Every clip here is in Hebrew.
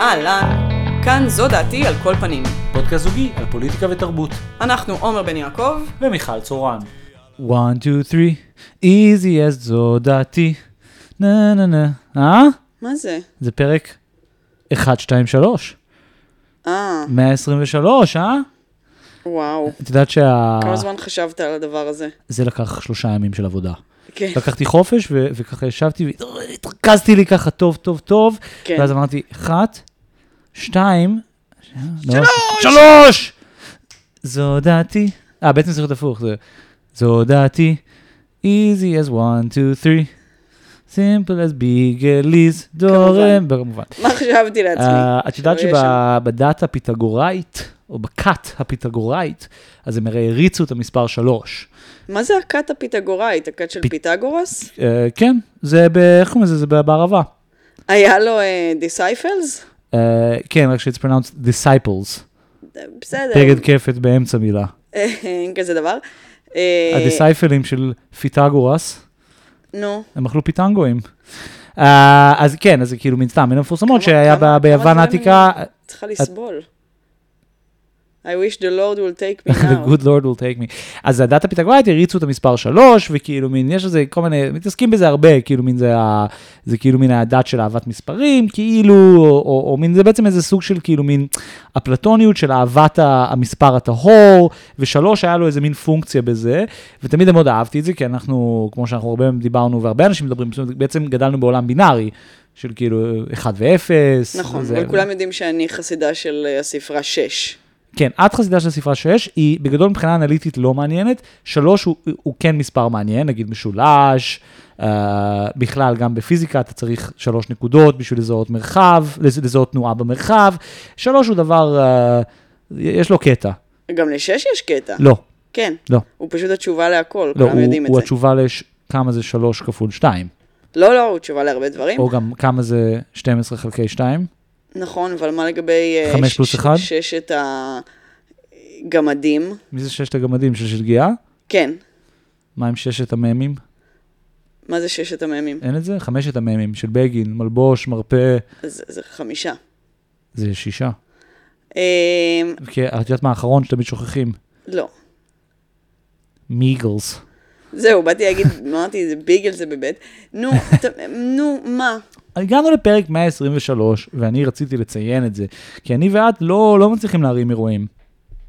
אהלן, כאן זו דעתי על כל פנים. פודקאסט זוגי על פוליטיקה ותרבות. אנחנו עומר בן יעקב, ומיכל צורן. 1, 2, 3, easy as זו דעתי. נה נה נה. אה? מה זה? זה פרק 1, 2, 3. אה, 123, אה? וואו. את יודעת שה... כמה זמן חשבת על הדבר הזה? זה לקח שלושה ימים של עבודה. כן, לקחתי חופש ו- וככה ישבתי והתרכזתי לי ככה טוב טוב טוב. כן. ואז אמרתי, אחת, שתיים, שלוש! שלוש! זו דעתי. אה, בעצם צריך להיות הפוך. זה- זו דעתי. easy as one, two, three. simple as big as דורם, כמובן. מה חשבתי לעצמי? אה, את יודעת שבדת הפיתגוראית, או בכת הפיתגוראית, אז הם הרי הריצו את המספר שלוש. מה זה הכת הפיתגוראית? הכת של פ- פיתגורס? אה, כן, זה ב... איך קוראים לזה? זה בערבה. היה לו disciples? אה, כן, רק ש-it's pronounced disciples. בסדר. בגד כפת באמצע מילה. אין כזה דבר. אה, הדיסייפלים של פיתגורס, נו, הם אכלו פיטנגואים. אה, אז כן, אז זה כאילו מן סתם, מן המפורסמות שהיה ביוון העתיקה, צריכה לסבול. I wish the Lord will take me the now. good lord will take me. אז הדת הפיתגורית הריצו את המספר שלוש, וכאילו מין, יש לזה כל מיני, מתעסקים בזה הרבה, כאילו מין זה, ה, זה כאילו מין הדת של אהבת מספרים, כאילו, או, או, או מין, זה בעצם איזה סוג של כאילו מין אפלטוניות של אהבת המספר הטהור, ושלוש היה לו איזה מין פונקציה בזה, ותמיד מאוד אהבתי את זה, כי אנחנו, כמו שאנחנו הרבה דיברנו, והרבה אנשים מדברים, בעצם גדלנו בעולם בינארי. של כאילו 1 ו-0. נכון, אבל כולם יודעים שאני חסידה של אה, הספרה 6. כן, את חסידה של ספרה 6, היא בגדול מבחינה אנליטית לא מעניינת, 3 הוא, הוא כן מספר מעניין, נגיד משולש, uh, בכלל גם בפיזיקה אתה צריך 3 נקודות בשביל לזהות מרחב, לז- לזהות תנועה במרחב, 3 הוא דבר, uh, יש לו קטע, גם ל-6 יש קטע. לא, כן. לא, הוא פשוט התשובה להכל, לא, כולם הוא, יודעים את הוא זה. התשובה לכמה זה 3 כפול 2, לא, לא, הוא תשובה להרבה דברים. או גם כמה זה 12 חלקי 2, נכון, אבל מה לגבי... אה, חמש פלוס אחד? ששת הגמדים? מי זה ששת הגמדים של שגיאה? כן. מה עם ששת המ"מים? מה זה ששת המ"מים? אין את זה? חמשת המ"מים של בגין, מלבוש, מרפא, אז זה חמישה. זה שישה. אה, כי את יודעת מה האחרון שתמיד שוכחים? לא. מיגלס. זהו, באתי להגיד, אמרתי, זה ביגל זה בבית. נו, ת- נו, מה? הגענו לפרק 123, ואני רציתי לציין את זה, כי אני ואת לא, לא מצליחים להרים אירועים.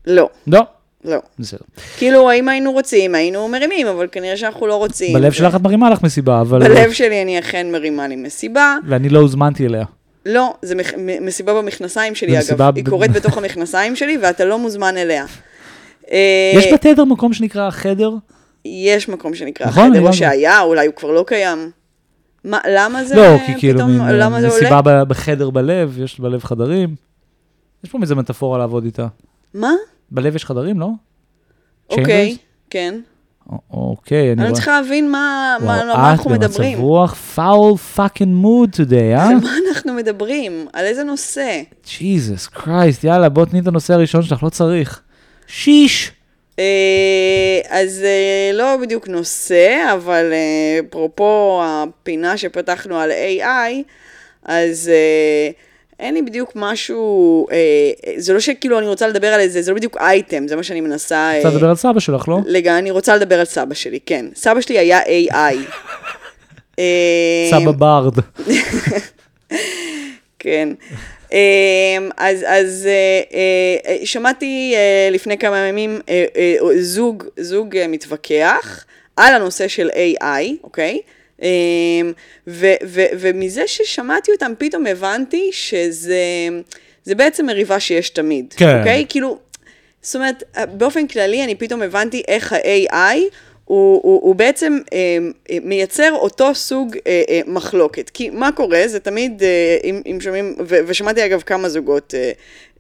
לא, לא, לא. בסדר. כאילו, אם היינו רוצים, היינו מרימים, אבל כנראה שאנחנו לא רוצים. בלב ו- שלך את מרימה לך מסיבה, אבל... בלב שלי אני אכן מרימה לי מסיבה. ואני לא הוזמנתי אליה. לא, זה מח- מסיבה במכנסיים שלי, אגב. מסיבה היא ב- קורית בתוך המכנסיים שלי, ואתה לא מוזמן אליה. אה, יש בתדר מקום שנקרא חדר? יש מקום שנקרא נכון, חדר, או שהיה, אולי הוא כבר לא קיים. מה, למה זה לא, כי כאילו פתאום, מין למה זה מסיבה עולה? ב- בחדר בלב, יש בלב חדרים. יש פה איזה מטאפורה לעבוד איתה. מה? בלב יש חדרים, לא? אוקיי? כן. אוקיי, אני אני. צריכה להבין מה מה- על וואו, מה אנחנו את מדברים. במצב רוח foul fucking mood today, אה? על מה אנחנו מדברים? על איזה נושא? ג'יזוס קרייסט, יאללה, בוא תני את הנושא הראשון שלך, לא צריך. שיש. אה, אז אה, לא בדיוק נושא, אבל אה, אפרופו הפינה שפתחנו על AI, אז אין לי בדיוק משהו, זה לא שכאילו אני רוצה לדבר על איזה, זה לא בדיוק אייטם, זה מה שאני מנסה... רוצה לדבר על סבא שלך, לא? לגמרי, אני רוצה לדבר על סבא שלי, כן. סבא שלי היה AI. סבא ברד. כן. אמ, אז, אז אה, אה, שמעתי אה, לפני כמה ימים זוג, זוג מתווכח על הנושא של AI, אוקיי? אמ, ו, ו, ומזה ששמעתי אותם פתאום הבנתי שזה זה בעצם מריבה שיש תמיד, כן. אוקיי? כאילו, זאת אומרת, באופן כללי אני פתאום הבנתי איך ה-AI הוא, הוא, הוא בעצם אה, אה, מייצר אותו סוג אה, אה, מחלוקת. כי מה קורה? זה תמיד, אה, אם, אם שומעים, ו, ושמעתי אגב כמה זוגות אה,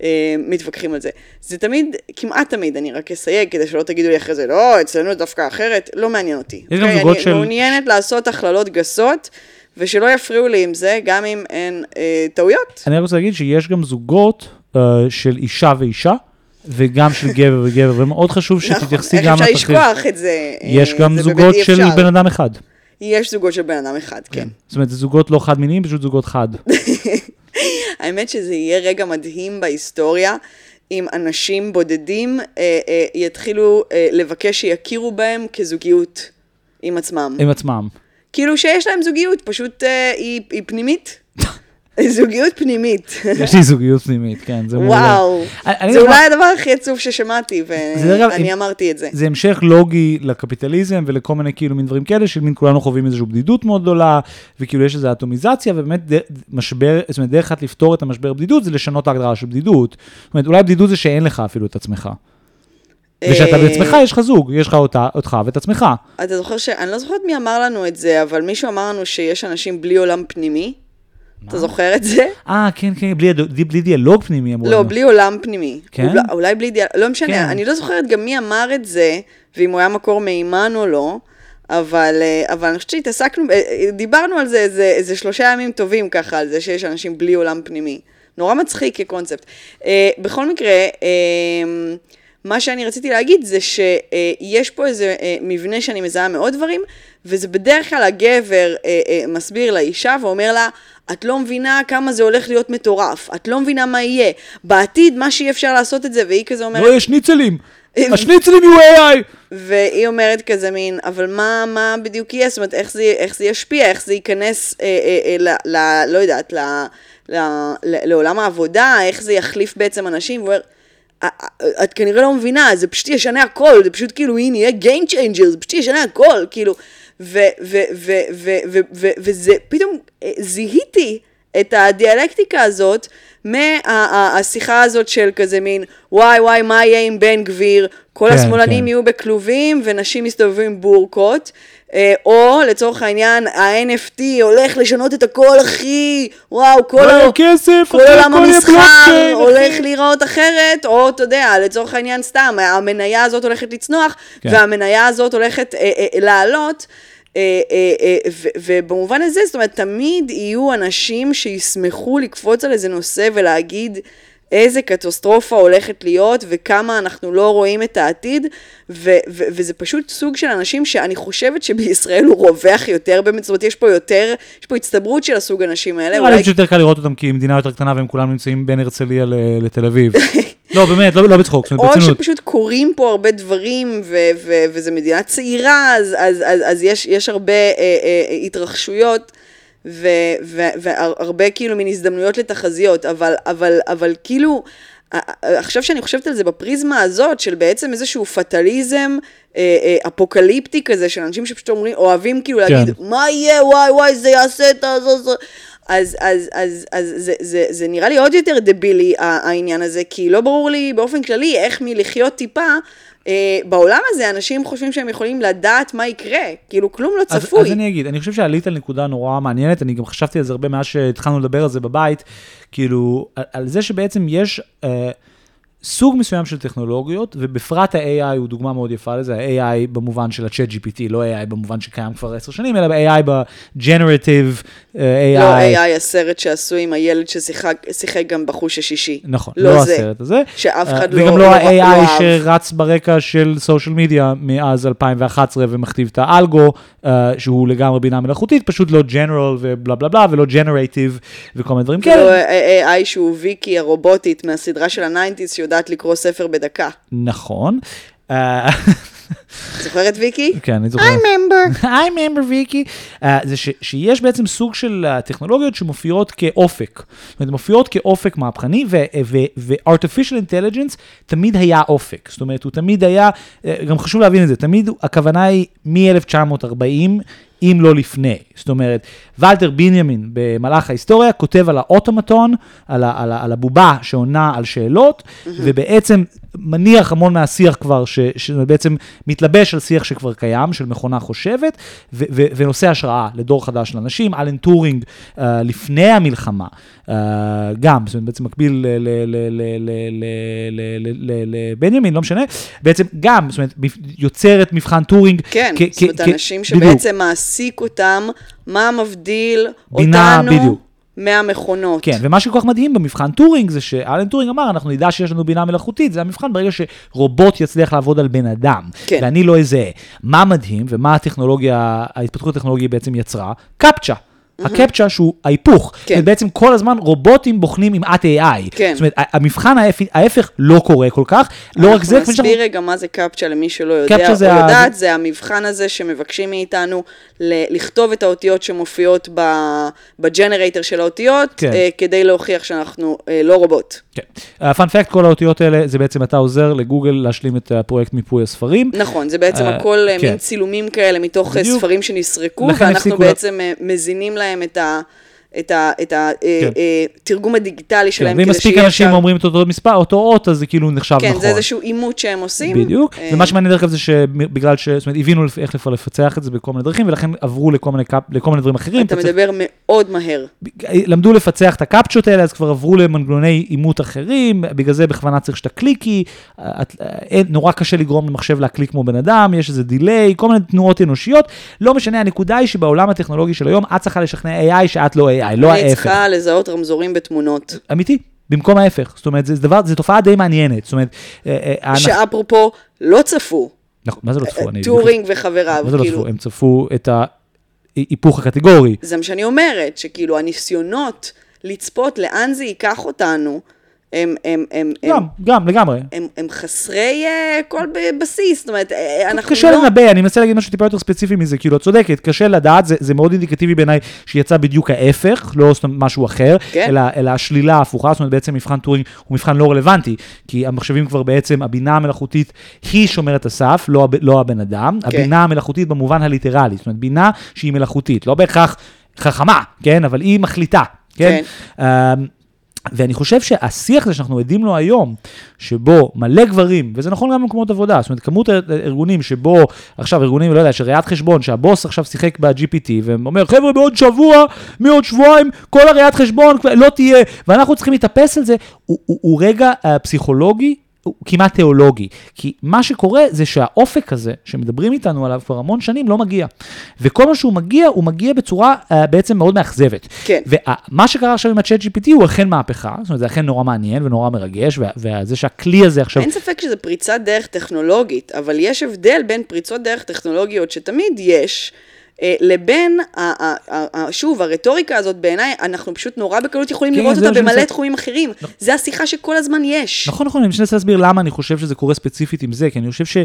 אה, מתווכחים על זה, זה תמיד, כמעט תמיד, אני רק אסייג כדי שלא תגידו לי אחרי זה, לא, אצלנו דווקא אחרת, לא מעניין אותי. יש גם אוקיי? זוגות אני של- מעוניינת לעשות הכללות גסות, ושלא יפריעו לי עם זה, גם אם אין אה, טעויות. אני רוצה להגיד שיש גם זוגות אה, של אישה ואישה, וגם של גבר וגבר, ומאוד חשוב שתתייחסי נכון, גם איך אפשר. לשכוח את זה? יש אה, גם זה זוגות של. בן אדם אחד. יש זוגות של בן אדם אחד, כן. זאת אומרת, זה זוגות לא חד-מיניים, פשוט זוגות חד. האמת שזה יהיה רגע מדהים בהיסטוריה, אם אנשים בודדים אה, אה, יתחילו אה, לבקש שיכירו בהם כזוגיות עם עצמם. עם עצמם. כאילו שיש להם זוגיות, פשוט אה, היא, היא פנימית. זוגיות פנימית. יש לי זוגיות פנימית, כן, זה מעולה. וואו, זה אני- אולי הדבר הכי עצוב ששמעתי, ואני אמרתי את זה. זה המשך לוגי לקפיטליזם ולכל מיני כאילו מין דברים כאלה, של מין כולנו חווים איזושהי בדידות מאוד גדולה, וכאילו יש איזו אטומיזציה, ובאמת משבר, זאת אומרת, דרך אחת לפתור את המשבר בדידות זה לשנות את ההגדרה של בדידות. זאת אומרת, אולי בדידות זה שאין לך אפילו את עצמך. ושאתה אה, בעצמך יש לך זוג, יש לך אותה, אותך ואת עצמך. אתה זוכר ש... אני לא זוכרת מי אמר לנו את זה, אבל מישהו אמר לנו שיש אנשים בלי עולם פנימי. אתה זוכר את זה? אה, כן, כן, בלי, הד- בלי דיאלוג פנימי אמרו לא, לנו. בלי עולם פנימי. כן? אולי, אולי בלי דיאל... לא משנה, כן. אני לא זוכרת גם מי אמר את זה, ואם הוא היה מקור מהימן או לא, אבל, אה, אבל אני חושבת שהתעסקנו, אה, דיברנו על זה איזה, איזה שלושה ימים טובים ככה, על זה שיש אנשים בלי עולם פנימי. נורא מצחיק כקונספט. אה, בכל מקרה, אה, מה שאני רציתי להגיד זה שיש פה איזה אה, מבנה שאני מזהה מעוד דברים, וזה בדרך כלל הגבר אה, אה, מסביר לאישה ואומר לה, את לא מבינה כמה זה הולך להיות מטורף, את לא מבינה מה יהיה. בעתיד, מה שיהיה אפשר לעשות את זה, והיא כזה אומרת, לא, יש שניצלים. אה, השניצלים יהיו AI. והיא אומרת כזה מין, אבל מה, מה בדיוק יהיה? זאת אומרת, איך זה, איך זה ישפיע, איך זה ייכנס, אה, אה, אה, ל, ל, לא יודעת, ל, ל, ל, לעולם העבודה, איך זה יחליף בעצם אנשים, והוא אומר, "א- א- את כנראה לא מבינה, זה פשוט ישנה הכל, זה פשוט כאילו, הנה, יהיה Game Changer, זה פשוט ישנה הכל, כאילו, וזה, פתאום אה, זיהיתי את הדיאלקטיקה הזאת מהשיחה הזאת של כזה מין, וואי וואי, מה יהיה עם בן גביר, כל כן, השמאלנים כן. יהיו בכלובים ונשים יסתובבו עם בורקות, או לצורך העניין, ה-NFT הולך לשנות את הכל, אחי, וואו, כל, ה- כסף, כל עולם יהיה המסחר הולך. להיראות אחרת, או אתה יודע, לצורך העניין סתם, המניה הזאת הולכת לצנוח, כן. והמניה הזאת הולכת אה, אה, לעלות. אה, אה, אה, ובמובן הזה, זאת אומרת, תמיד יהיו אנשים שישמחו לקפוץ על איזה נושא ולהגיד איזה קטסטרופה הולכת להיות וכמה אנחנו לא רואים את העתיד, ו- ו- וזה פשוט סוג של אנשים שאני חושבת שבישראל הוא רווח יותר באמת, זאת אומרת, יש פה יותר, יש פה הצטברות של הסוג האנשים האלה. נראה לי שיותר קל לראות אותם כי מדינה יותר קטנה והם כולם נמצאים בין הרצליה ל- לתל אביב. לא, באמת, לא לא בצחוק, זאת אומרת, או ברצינות. שפשוט קורים פה הרבה דברים, ו- ו- וזו מדינה צעירה, אז, אז, אז, אז יש, יש הרבה אה, אה, התרחשויות, ו- ו- והרבה כאילו מין הזדמנויות לתחזיות, אבל, אבל, אבל כאילו, עכשיו שאני חושבת על זה בפריזמה הזאת, של בעצם איזשהו פטליזם אה, אה, אפוקליפטי כזה, של אנשים שפשוט אומרים, אוהבים כאילו להגיד, כן. מה יהיה, וואי וואי, זה יעשה את ה... זה- זה." אז, אז, אז, אז זה, זה, זה נראה לי עוד יותר דבילי העניין הזה, כי לא ברור לי באופן כללי איך מלחיות טיפה, אה, בעולם הזה אנשים חושבים שהם יכולים לדעת מה יקרה, כאילו כלום לא אז, צפוי. אז אני אגיד, אני חושב שעלית על נקודה נורא מעניינת, אני גם חשבתי על זה הרבה מאז שהתחלנו לדבר על זה בבית, כאילו, על, על זה שבעצם יש אה, סוג מסוים של טכנולוגיות, ובפרט ה-AI הוא דוגמה מאוד יפה לזה, ה-AI במובן של ה-chat GPT, לא AI במובן שקיים כבר עשר שנים, אלא ב-AI ב-generative אה, AI. לא AI הסרט שעשו עם הילד ששיחק גם בחוש השישי. נכון, לא לא זה. הסרט הזה. שאף אחד אה, לא- וגם לא- לא לא ה-AI אהב. שרץ ברקע של social media מאז 2011 ומכתיב את האלגו, אה, שהוא לגמרי בינה מלאכותית, פשוט לא general ובלה בלה בלה, ולא generative וכל מיני דברים זה לא כאלה. AI שהוא ויקי הרובוטית מהסדרה של ה nineties שיודעת לקרוא ספר בדקה. נכון. אה, זוכרת ויקי? כן, אני זוכר. remember. I remember ויקי. Uh, זה ש, שיש בעצם סוג של uh, טכנולוגיות שמופיעות כאופק. זאת אומרת, מופיעות כאופק מהפכני, ו-artificial intelligence תמיד היה אופק. זאת אומרת, הוא תמיד היה, גם חשוב להבין את זה, תמיד הכוונה היא מ-1940. אם לא לפני. זאת אומרת, ולטר בנימין במהלך ההיסטוריה כותב על האוטומטון, על, ה- על, ה- על הבובה שעונה על שאלות, ובעצם מניח המון מהשיח כבר, ש, שבעצם מתלבש על שיח שכבר קיים, של מכונה חושבת, ו, ו, ונושא השראה לדור חדש של אנשים. אלן טורינג אה, לפני המלחמה, אה, גם, זאת אומרת, בעצם מקביל לבנימין, לא משנה, בעצם גם, זאת אומרת, יוצר את מבחן טורינג. כן, זאת אומרת, אנשים שבעצם מעסיק אותם, מה מבדיל בינה, אותנו. בינה, בדיוק. מהמכונות. כן, ומה שכל כך מדהים במבחן טורינג זה שאלן טורינג אמר, אנחנו נדע שיש לנו בינה מלאכותית, זה המבחן ברגע שרובוט יצליח לעבוד על בן אדם. כן. ואני לא אזהה. מה מדהים ומה הטכנולוגיה, ההתפתחות הטכנולוגית בעצם יצרה? קפצ'ה. הקפצ'ה שהוא ההיפוך. כן. בעצם כל הזמן רובוטים בוחנים עם את AI. כן. זאת אומרת, המבחן ההפ- ההפך לא קורה כל כך. לא רק זה, אנחנו. נסביר רגע מה זה קפצ'ה למי שלא יודע קפצ'ה או יודעת, זה המבחן הזה שמבקשים מאיתנו ל- לכתוב את האותיות שמופיעות ב- בג'נרייטר של האותיות, כן. אה, כדי להוכיח שאנחנו אה, לא רובוט. כן. ה fun fact, כל האותיות האלה, זה בעצם אתה עוזר לגוגל להשלים את הפרויקט מיפוי הספרים. נכון, זה בעצם אה, הכל אה, כן. מין צילומים כאלה מתוך אה. ספרים שנסרקו, ואנחנו בעצם אה, מזינים להם את ה... את כן. התרגום הדיגיטלי שלהם, כן, ואם מספיק אנשים אפשר... אומרים את אותו מספר, אותו אות, אז זה כאילו נחשב כן, נכון. זה איזשהו עימות שהם עושים. בדיוק, אה, ומה שמעניין דרך אגב זה שבגלל ש... זאת אומרת, הבינו איך לפ- לפצח את זה בכל מיני דרכים, ולכן עברו לכל מיני, קפ... לכל מיני דברים אחרים. אתה צריך- מדבר מאוד מהר. למדו לפצח את הקפצ'ות האלה, אז כבר עברו למנגנוני אימות אחרים, בגלל זה בכוונה צריך שאתה קליקי, את, אין, נורא קשה לגרום למחשב להקליק כמו בן אדם, יש איזה delay, כל מיני תנועות אנושיות, לא משנה, הנקודה היא שבעולם הטכנולוגי של היום, את צריכה לשכנע AI שאת לא AI, לא אני ההפך. צריכה לזהות רמזורים בתמונות. אמיתי, במקום ההפך, זאת אומרת, זה דבר, זו תופעה די מעניינת, זאת אומרת, אה, אה, שאפרופו, לא צפו. נכון, מה זה לא צפו? אני- טורינג וחבריו, מה זה לא כאילו, צפו? הם צפו את ההיפוך הקטגורי. זה מה שאני אומרת, שכאילו הניסיונות לצפות לאן זה ייקח אותנו, הם, הם, הם, הם, גם, גם, לגמרי. הם, הם חסרי אה, כל בסיס, זאת אומרת, אה, אנחנו קשה לא... לנבא, אני מנסה להגיד משהו טיפה יותר ספציפי מזה, כאילו, את צודקת, קשה לדעת, זה, זה מאוד אינדיקטיבי בעיניי שיצא בדיוק ההפך, לא משהו אחר, כן. אלא, אלא השלילה ההפוכה, זאת אומרת, בעצם מבחן טורינג הוא מבחן לא רלוונטי, כי המחשבים כבר בעצם, הבינה המלאכותית היא שומרת הסף, לא, לא הבן אדם, כן. הבינה המלאכותית במובן הליטרלי, זאת אומרת, בינה שהיא מלאכותית, לא בהכרח חכמה, כן, אבל היא מחליטה, כן? אמ, ואני חושב שהשיח הזה שאנחנו עדים לו היום, שבו מלא גברים, וזה נכון גם במקומות עבודה, זאת אומרת, כמות הארגונים שבו, עכשיו ארגונים, לא יודע, שראיית חשבון, שהבוס עכשיו שיחק ב-GPT, ואומר, חבר'ה, בעוד שבוע, מעוד שבועיים, כל הראיית חשבון לא תהיה, ואנחנו צריכים להתאפס על זה, הוא, הוא, הוא רגע uh, פסיכולוגי. הוא כמעט תיאולוגי, כי מה שקורה זה שהאופק הזה, שמדברים איתנו עליו כבר המון שנים, לא מגיע. וכל מה שהוא מגיע, הוא מגיע בצורה uh, בעצם מאוד מאכזבת. כן. ומה שקרה עכשיו עם הצ'אט GPT הוא אכן מהפכה, זאת אומרת, זה אכן נורא מעניין ונורא מרגש, וזה שהכלי הזה עכשיו... אין ספק שזה פריצת דרך טכנולוגית, אבל יש הבדל בין פריצות דרך טכנולוגיות שתמיד יש, לבין, ה- ה- ה- ה- שוב, הרטוריקה הזאת בעיניי, אנחנו פשוט נורא בקלות יכולים כן, לראות אותה במלא מנסה- תחומים אחרים. זה השיחה שכל הזמן יש. נכון, נכון, אני מנסה להסביר למה אני חושב שזה קורה ספציפית עם זה, כי אני חושב ש...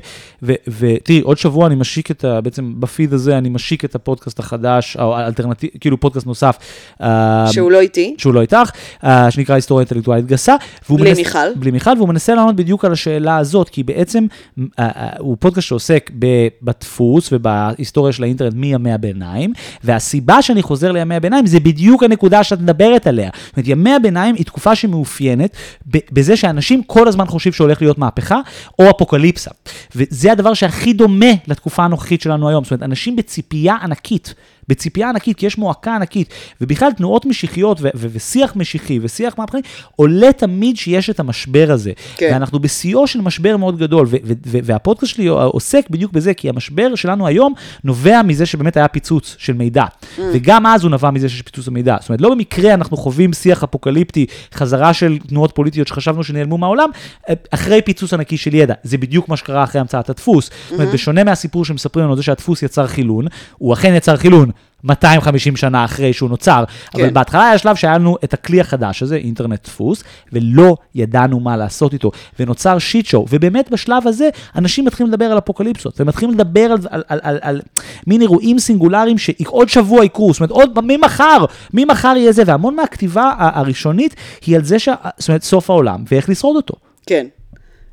ו- ותראי, עוד שבוע אני משיק את ה... בעצם בפיד הזה אני משיק את הפודקאסט החדש, או ה alternative, כאילו פודקאסט נוסף. אה, שהוא לא איתי. שהוא לא איתך, אה, שנקרא היסטוריה אינטלקטואלית גסה. בלי מנס- מיכל. בלי מיכל, והוא מנסה לענות בדיוק על השאלה הזאת, כי בעצם אה, אה, הוא פודקאסט שעוסק ב- בדפוס ובהיסטוריה של האינטרנט מימי הביניים, והסיבה שאני חוזר לימי הביניים זה בדיוק הנקודה שאת מדברת עליה. זאת אומרת, ימי הביניים היא תקופה שמאופיינת בזה שאנשים כל הזמן חושבים שהולך להיות מהפכה או אפוקליפסה. וזה הדבר שהכי דומה לתקופה הנוכחית שלנו היום. זאת אומרת, אנשים בציפייה ענקית. בציפייה ענקית, כי יש מועקה ענקית, ובכלל תנועות משיחיות ו- ו- ושיח משיחי ושיח מהפכני, עולה תמיד שיש את המשבר הזה. כן. ואנחנו בשיאו של משבר מאוד גדול, ו- ו- ו- והפודקאסט שלי עוסק בדיוק בזה, כי המשבר שלנו היום נובע מזה שבאמת היה פיצוץ של מידע. Mm. וגם אז הוא נבע מזה שיש פיצוץ המידע. זאת אומרת, לא במקרה אנחנו חווים שיח אפוקליפטי, חזרה של תנועות פוליטיות שחשבנו שנעלמו מהעולם, אה, אחרי פיצוץ ענקי של ידע. זה בדיוק מה שקרה אחרי המצאת הדפוס. זאת Mm-hmm. אומרת, בשונה מהסיפור שמספרים לנו, זה שהדפוס יצר חילון, הוא אכן יצר חילון. 250 שנה אחרי שהוא נוצר, אבל כן. בהתחלה היה שלב שהיה לנו את הכלי החדש הזה, אינטרנט דפוס, ולא ידענו מה לעשות איתו, ונוצר שיט שואו, ובאמת בשלב הזה אנשים מתחילים לדבר על אפוקליפסות, ומתחילים לדבר על, על, על, על, על מין אירועים סינגולריים שעוד שבוע יקרו, זאת אומרת, עוד, ממחר, ממחר יהיה זה, והמון מהכתיבה הראשונית היא על זה, ש... זאת אומרת, סוף העולם, ואיך לשרוד אותו. כן.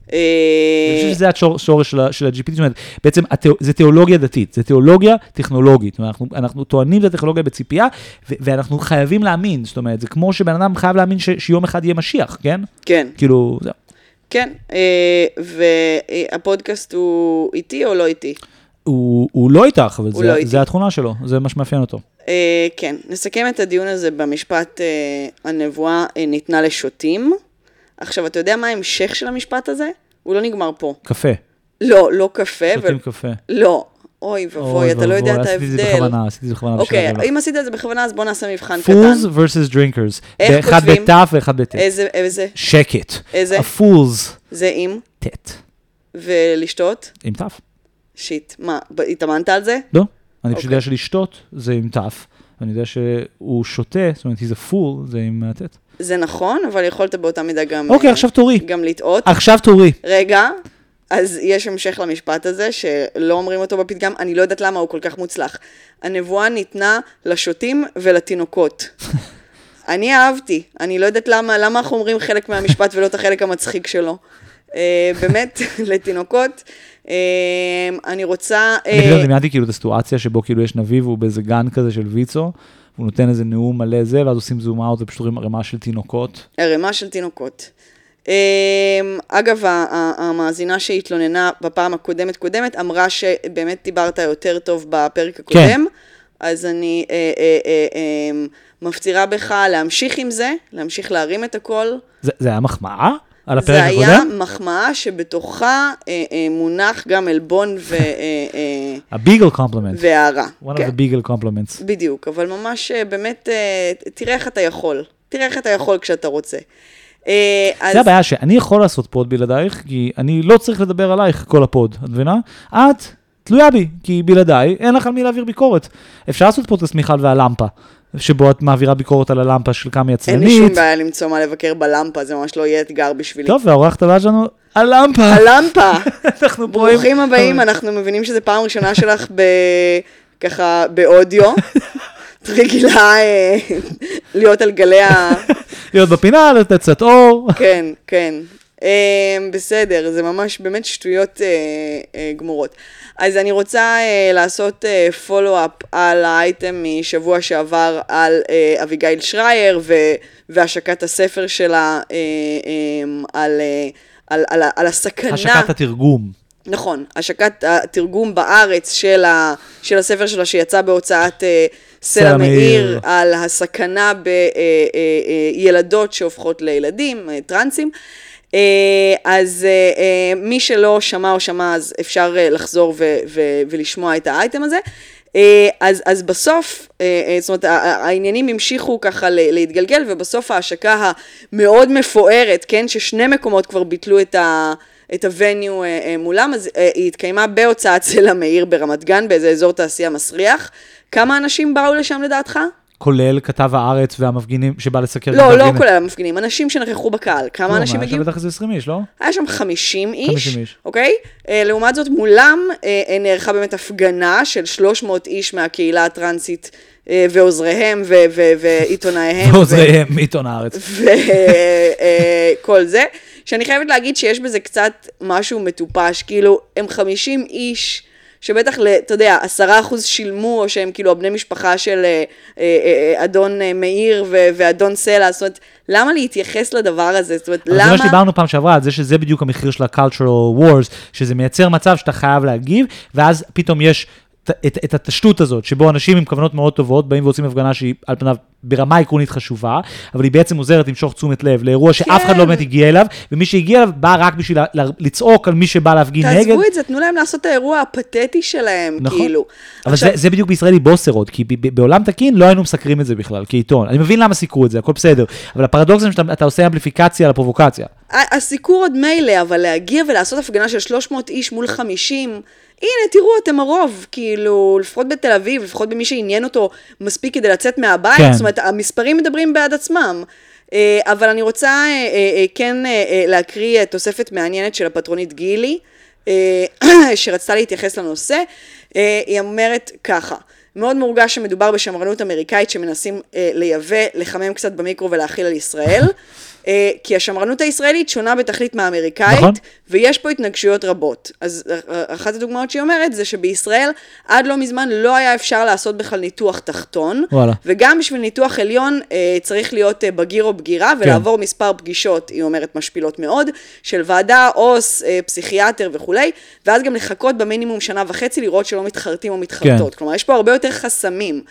אני אה, חושב שזה השורש של, ה-GPT, זאת אומרת, בעצם זה תיאולוגיה דתית, זה תיאולוגיה טכנולוגית, אנחנו, טוענים את הטכנולוגיה בציפייה, ואנחנו חייבים להאמין, זאת אומרת, זה כמו שבן אדם חייב להאמין שיום אחד יהיה משיח, כן? כן, כאילו, זהו. כן. אה, והפודקאסט הוא איתי או לא איתי? הוא, הוא לא איתך, אבל זה, לא. זה התכונה שלו, זה מה שמאפיין אותו. אה, כן, נסכם את הדיון הזה במשפט אה, הנבואה אה, ניתנה לשוטים. עכשיו, אתה יודע מה ההמשך של המשפט הזה? הוא לא נגמר פה. קפה, לא, לא קפה. שותים קפה. לא. אוי ואבוי, אתה לא יודע את עשיתי את זה ההבדל. בכוונה, עשיתי את זה בכוונה. אוקיי. אם עשית את זה בכוונה, אז בוא נעשה מבחן קטן. Fools versus drinkers. איך כותבים? בתף ואחד בטית. איזה, איזה? שקט. איזה? ה-fools, זה עם, טית. ולשתות? עם תף. שיט. מה, התאמנת על זה? לא, אני פשוט אוקיי. יודע שלשתות זה עם תף, ואני יודע שהוא שותה, זאת אומרת, he's a fool, זה עם מהטט. זה נכון, אבל יכולת באותה מידה גם... אוקיי, אה, עכשיו תורי. גם לטעות. עכשיו תורי. רגע, אז יש המשך למשפט הזה, שלא אומרים אותו בפתגם, אני לא יודעת למה הוא כל כך מוצלח. הנבואה ניתנה לשוטים ולתינוקות. אני אהבתי, אני לא יודעת למה, למה אנחנו אומרים חלק מהמשפט ולא את החלק המצחיק שלו. אה, באמת, לתינוקות. אה, אני רוצה... אני פתאום דמיינתי כאילו את הסיטואציה שבו כאילו יש נביא והוא באיזה גן כזה של ויצו, הוא נותן איזה נאום מלא זה, ואז עושים זום אאוט ופשוט רואים ערימה של תינוקות. ערימה של תינוקות. אמ, אגב, המאזינה שהתלוננה בפעם הקודמת קודמת אמרה שבאמת דיברת יותר טוב בפרק הקודם, אז אני אה, אה, אה, אה, מפצירה בך להמשיך עם זה, להמשיך להרים את הכל. זה, זה היה מחמאה על הפרק זה היה הקודם? מחמאה שבתוכה אה, אה, מונח גם עלבון ו- אה, אה, ה bagel compliment. והערה. one of כן. the bagel compliments. בדיוק, אבל ממש באמת, אה, תראה איך אתה יכול. תראה איך אתה יכול כשאתה רוצה. אז- זה הבעיה שאני יכול לעשות pod בלעדייך, כי אני לא צריך לדבר עלייך כל ה pod, את מבינה? את תלויה בי, כי בלעדיי אין לך על מי להעביר ביקורת. אפשר לעשות פודקאסט מיכל והלמפה, שבו את מעבירה ביקורת על הלמפה של כמה אין לי שום יצרנית. בעיה למצוא מה לבקר בלמפה, זה ממש לא יהיה אתגר בשבילי. טוב, והאורחת הבאה שלנו, הלמפה. הלמפה, אנחנו פה ברוכים עם- הבאים, אנחנו מבינים שזו פעם ראשונה שלך ב... ככה באודיו. את רגילה אה, להיות על גלי ה... להיות בפינה, לתת קצת אור. כן, כן. אה, בסדר, זה ממש באמת שטויות אה, אה, גמורות. אז אני רוצה אה, לעשות פולו-אפ על האייטם משבוע שעבר על אביגיל שרייר והשקת הספר שלה אה, על, על, על, על הסכנה. השקת התרגום. נכון, השקת התרגום בארץ של, ה, של הספר שלה שיצא בהוצאת אה, סלע מאיר. על הסכנה בילדות שהופכות לילדים, אה, טרנסים. אה, אז אה, אה, מי שלא שמע או שמע, אז אפשר אה, לחזור ו- ו- ולשמוע את האייטם הזה. אה, אז, אז בסוף, אה, אה, זאת אומרת, העניינים המשיכו ככה להתגלגל, ובסוף ההשקה המאוד מפוארת, כן, ששני מקומות כבר ביטלו את ה... את הווניו אה, אה, מולם, אז אה, היא התקיימה בהוצאת סלע מאיר ברמת גן, באיזה אזור תעשייה מסריח. כמה אנשים באו לשם לדעתך? כולל כתב הארץ והמפגינים שבא לסקר. את לא, לא המפגינים. כולל המפגינים, אנשים שנכחו בקהל. כמה לא, אנשים הגיעו? היה בטח איזה 20 איש, לא? היה שם 50 איש, 50 איש. אוקיי? אה, לעומת זאת, מולם אה, אה, נערכה באמת הפגנה של 300 איש מהקהילה הטרנסית ועוזריהם ועיתונאיהם. ועוזריהם מעיתון הארץ. וכל זה, שאני חייבת להגיד שיש בזה קצת משהו מטופש, כאילו, הם 50 איש. שבטח, אתה יודע, עשרה אחוז שילמו, או שהם כאילו הבני משפחה של אה, אה, אה, אדון מאיר ואדון סלע, זאת אומרת, למה להתייחס לדבר הזה? זאת אומרת, אבל זה מה למה... שדיברנו פעם שעברה, על זה שזה בדיוק המחיר של ה-cultural wars, שזה מייצר מצב שאתה חייב להגיב, ואז פתאום יש את, את, את התשתות הזאת, שבו אנשים עם כוונות מאוד טובות באים ועושים הפגנה שהיא על פניו ברמה עקרונית חשובה, אבל היא בעצם עוזרת למשוך תשומת לב לאירוע שאף אחד כן. לא באמת הגיע אליו, ומי שהגיע אליו בא רק בשביל לצעוק על מי שבא להפגין נגד. תעזבו את זה, תנו להם לעשות את האירוע הפתטי שלהם, נכון. כאילו. אבל עכשיו- זה, זה בדיוק בישראל היא בוסרות, כי ב- ב- בעולם תקין לא היינו מסקרים את זה בכלל, כעיתון. אני מבין למה סיקרו את זה, הכל בסדר, אבל הפרדוקס זה שאתה אתה עושה אמפליפיקציה לפרובוקציה. הסיקור עוד מילא, אבל להגיע ולעשות הפגנה של 300 איש מול 50, הנה, תראו, אתם הרוב, כאילו, לפחות בתל אביב, לפחות במי שעניין אותו מספיק כדי לצאת מהבית, כן. זאת אומרת, המספרים מדברים בעד עצמם. אה, אבל אני רוצה אה, אה, כן להקריא תוספת מעניינת של הפטרונית גילי, שרצתה להתייחס לנושא. היא אומרת ככה, מאוד מורגש שמדובר בשמרנות אמריקאית שמנסים לייבא, לחמם קצת במיקרו ולהכיל על ישראל. אה, כי השמרנות הישראלית שונה בתכלית מהאמריקאית, נכון. ויש פה התנגשויות רבות. אז אה, אחת הדוגמאות שהיא אומרת זה שבישראל עד לא מזמן לא היה אפשר לעשות בכלל ניתוח תחתון, וואלה. וגם בשביל ניתוח עליון אה, צריך להיות אה, בגיר או בגירה ולעבור מספר פגישות, היא אומרת משפילות מאוד, של ועדה, עו"ס, אה, פסיכיאטר וכולי, ואז גם לחכות במינימום שנה וחצי לראות שלא מתחרטים או מתחרטות. כן. כלומר, יש פה הרבה יותר חסמים.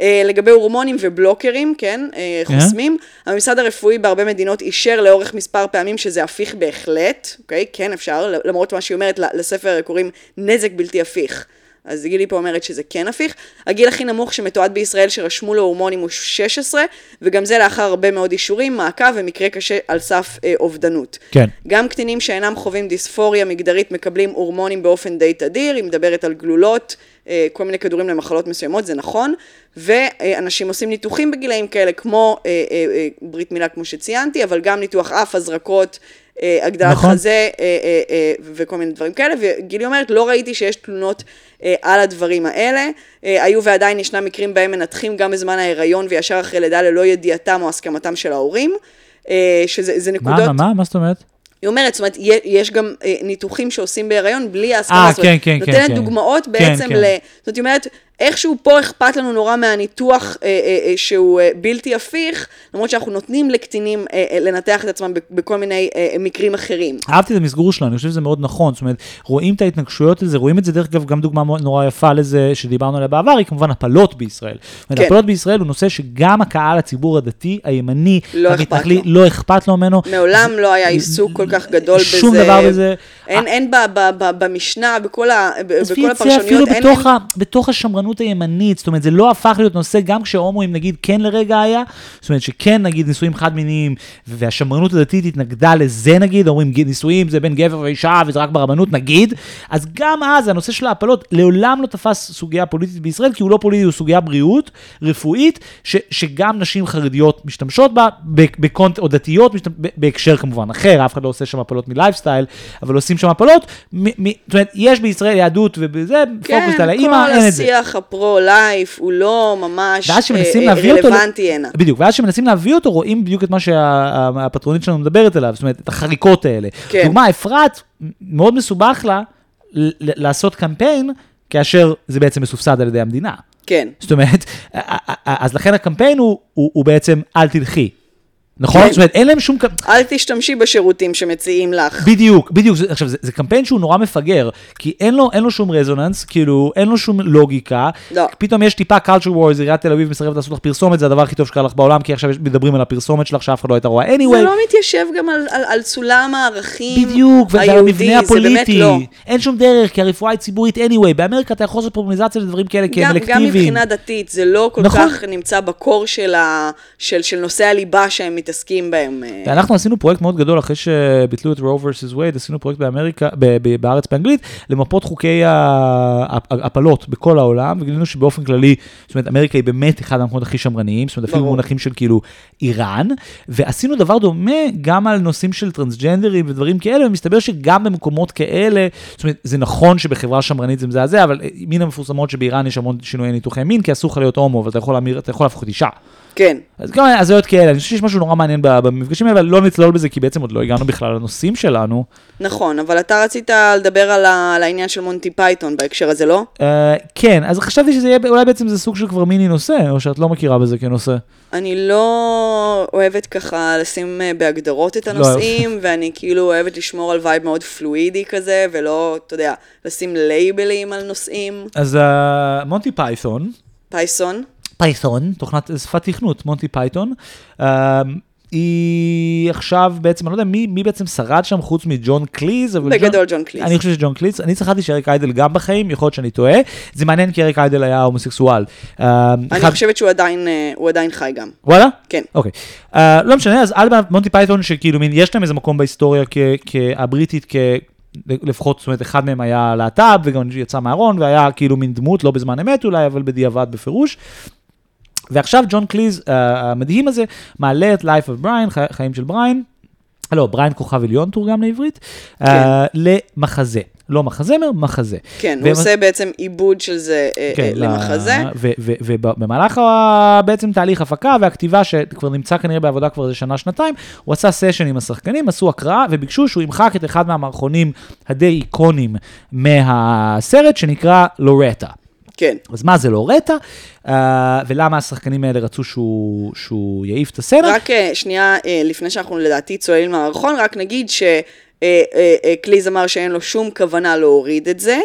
אה, לגבי הורמונים ובלוקרים, כן, אה, כן. חוסמים, הממסד הרפואי בהרבה מדינות אישר לאורך מספר פעמים שזה הפיך בהחלט, אוקיי? כן אפשר, למרות מה שהיא אומרת, לספר קוראים נזק בלתי הפיך. אז גילי פה אומרת שזה כן הפיך. הגיל הכי נמוך שמתועד בישראל שרשמו לו הורמונים הוא 16, וגם זה לאחר הרבה מאוד אישורים, מעקב ומקרה קשה על סף אה, אובדנות. כן. גם קטינים שאינם חווים דיספוריה מגדרית מקבלים הורמונים באופן די תדיר, היא מדברת על גלולות אה, כל מיני כדורים למחלות מסוימות, זה נכון, ואנשים עושים ניתוחים בגילאים כאלה, כמו אה, אה, אה, ברית מילה כמו שציינתי, אבל גם ניתוח אף, הזרקות, אה, הגדלת נכון. חזה אה, אה, וכל מיני דברים כאלה, וגילי אומרת, לא ראיתי שיש תלונות על הדברים האלה. היו ועדיין ישנם מקרים בהם מנתחים גם בזמן ההיריון וישר אחרי לידה ללא ידיעתם או הסכמתם של ההורים, שזה זה מה, נקודות... מה, מה, מה זאת אומרת? היא אומרת, זאת אומרת, יש גם ניתוחים שעושים בהיריון בלי ההסכמה. אה, כן, כן, כן, נותנת כן. דוגמאות כן, בעצם כן. ל... זאת אומרת, איכשהו פה אכפת לנו נורא מהניתוח אה, אה, אה, שהוא אה, בלתי הפיך, למרות שאנחנו נותנים לקטינים אה, אה, לנתח את עצמם בכל מיני אה, מקרים אחרים. אהבתי את המסגור שלו, אני חושב שזה מאוד נכון, זאת אומרת, רואים את ההתנגשויות לזה, רואים את זה דרך אגב, גם דוגמה נורא יפה לזה שדיברנו עליה בעבר, היא כמובן הפלות בישראל. זאת אומרת, כן. הפלות בישראל הוא נושא שגם הקהל הציבור הדתי, הימני, לא אכפת המתנחלי, לו. לא אכפת לו ממנו. מעולם לא היה עיסוק כל כך גדול בזה. שום דבר בזה. אין, אין ב, ב, במשנה, בכל, ה, בכל זה אפילו הפרשנויות, אין... בתוך, אין- בתוך השמרנות הימנית, זאת אומרת, זה לא הפך להיות נושא, גם כשהומואים נגיד כן לרגע היה, זאת אומרת שכן נגיד נישואים חד מיניים, והשמרנות הדתית התנגדה לזה נגיד, אומרים "ג- נישואים זה בין גבר ואישה וזה רק ברבנות נגיד, אז גם אז הנושא של ההפלות לעולם לא תפס סוגיה פוליטית בישראל, כי הוא לא פוליטי, הוא סוגיה בריאות, רפואית, ש, שגם נשים חרדיות משתמשות בה, בקונט, או דתיות, משתמש, בהקשר כמובן אחר, אף אחד לא עושה שם הפלות מלייפסטייל, אבל עושים שם הפלות, מ, מ, זאת אומרת, יש בישראל יהדות ובזה, פוקוס על האימא, כן, אין כל את זה. השיח הפרו-לייף הוא לא ממש אה, רלוונטי הנה. בדיוק, ואז שמנסים להביא אותו, רואים בדיוק את מה שהפטרונית שלנו מדברת עליו, זאת אומרת, את החריקות האלה. כן. דוגמה, אפרת, מאוד מסובך לה לעשות קמפיין, כאשר זה בעצם מסובסד על ידי המדינה. כן. זאת אומרת, אז לכן הקמפיין הוא, הוא, הוא בעצם אל תלכי. נכון? זאת אומרת, אין להם שום... אל תשתמשי בשירותים שמציעים לך. בדיוק, בדיוק, עכשיו זה, זה קמפיין שהוא נורא מפגר, כי אין לו, אין לו שום רזוננס, כאילו, אין לו שום לוגיקה, לא. פתאום יש טיפה culture wars, עיריית תל אביב מסרבת לעשות לך פרסומת, זה הדבר הכי טוב שקרה לך בעולם, כי עכשיו מדברים על הפרסומת שלך שאף אחד לא הייתה רואה anyway. זה לא מתיישב גם על, על, על סולם הערכים בדיוק, היהודי, המבנה זה באמת הפוליטי, לא. אין שום דרך, כי הרפואה היא ציבורית anyway, באמריקה אתה יכול לעשות לדברים כאלה כי הם גם. מבחינה דתית, זה לא כל נכון. כך נמצא בקור של, ה, של, של נושאי הליבה שהם מתעסקים בהם. אה, ואנחנו עשינו פרויקט מאוד גדול אחרי שביטלו את רו vs וייד, עשינו פרויקט באמריקה, בארץ באנגלית, למפות חוקי ההפלות בכל העולם, וגילינו שבאופן כללי, זאת אומרת, אמריקה היא באמת אחד המקומות הכי שמרניים, זאת אומרת, אפילו ברור. במונחים של כאילו איראן, ועשינו דבר דומה גם על נושאים של טרנסג'נדרים ודברים כאלה, ומסתבר שגם במקומות כאלה, זאת אומרת, זה נכון שבחברה שמרנית זה מזעזע, אבל מן המפורסמות שבאיראן יש המון שינויי ניתוחי מין, כי אסור לך להיות הומו, אבל אתה יכול להפוך אישה. כן. אז גם הזויות כאלה, אני חושב שיש משהו נורא מעניין במפגשים האלה, אבל לא נצלול בזה, כי בעצם עוד לא הגענו בכלל לנושאים שלנו. נכון, אבל אתה רצית לדבר על, ה, על העניין של מונטי פייתון בהקשר הזה, לא? אה, כן, אז חשבתי שזה יהיה, אולי בעצם זה סוג של כבר מיני נושא, או שאת לא מכירה בזה כנושא. אני לא אוהבת ככה לשים אה, בהגדרות את לא. הנושאים, ואני כאילו אוהבת לשמור על vibe מאוד פלואידי כזה, ולא, אתה יודע, לשים לייבלים על נושאים. אז אה, מונטי פייתון, פייסון, פייתון, תוכנת שפת תכנות, מונטי פייתון, אה, היא עכשיו בעצם, אני לא יודע מי, מי בעצם שרד שם חוץ מג'ון קליז, אבל בגדול ג'ון קליז. אני חושב שג'ון קליז, אני צחקתי שאריק איידל גם בחיים, יכול להיות שאני טועה, זה מעניין כי אריק איידל היה הומוסקסואל. אה, אני חושבת שהוא עדיין, אה, הוא עדיין חי גם. וואלה? כן. אוקיי. אה, לא משנה, אז על מונטי פייתון, שכאילו מין, יש להם איזה מקום בהיסטוריה כ- כ- הבריטית, כ... לפחות, זאת אומרת, אחד מהם היה להט"ב, וגם יצא מהארון, והיה כאילו מין דמות, לא בזמן אמת אולי, אבל בדיעבד בפירוש. ועכשיו ג'ון קליז אה, המדהים הזה מעלה את Life of Brian, חי- חיים של בריין, לא, בריין כוכב עליון תורגם לעברית, uh, כן. למחזה. לא מחזמר, מחזה. כן, הוא והם- עושה בעצם עיבוד של זה אה, כן, אה, ל- למחזה. ובמהלך בעצם תהליך הפקה והכתיבה, שכבר נמצא כנראה בעבודה כבר איזה שנה-שנתיים, הוא עשה סשן עם השחקנים, עשו הקראה, וביקשו שהוא ימחק את אחד מהמערכונים הדי איקונים מהסרט, שנקרא לורטה. כן. אז מה זה לורטה, אה, ולמה השחקנים האלה רצו שהוא, שהוא יעיף את הסצנה? רק אה, שנייה, אה, לפני שאנחנו לדעתי צוללים למערכון, רק נגיד שקליז אמר שאין לו שום כוונה להוריד את זה.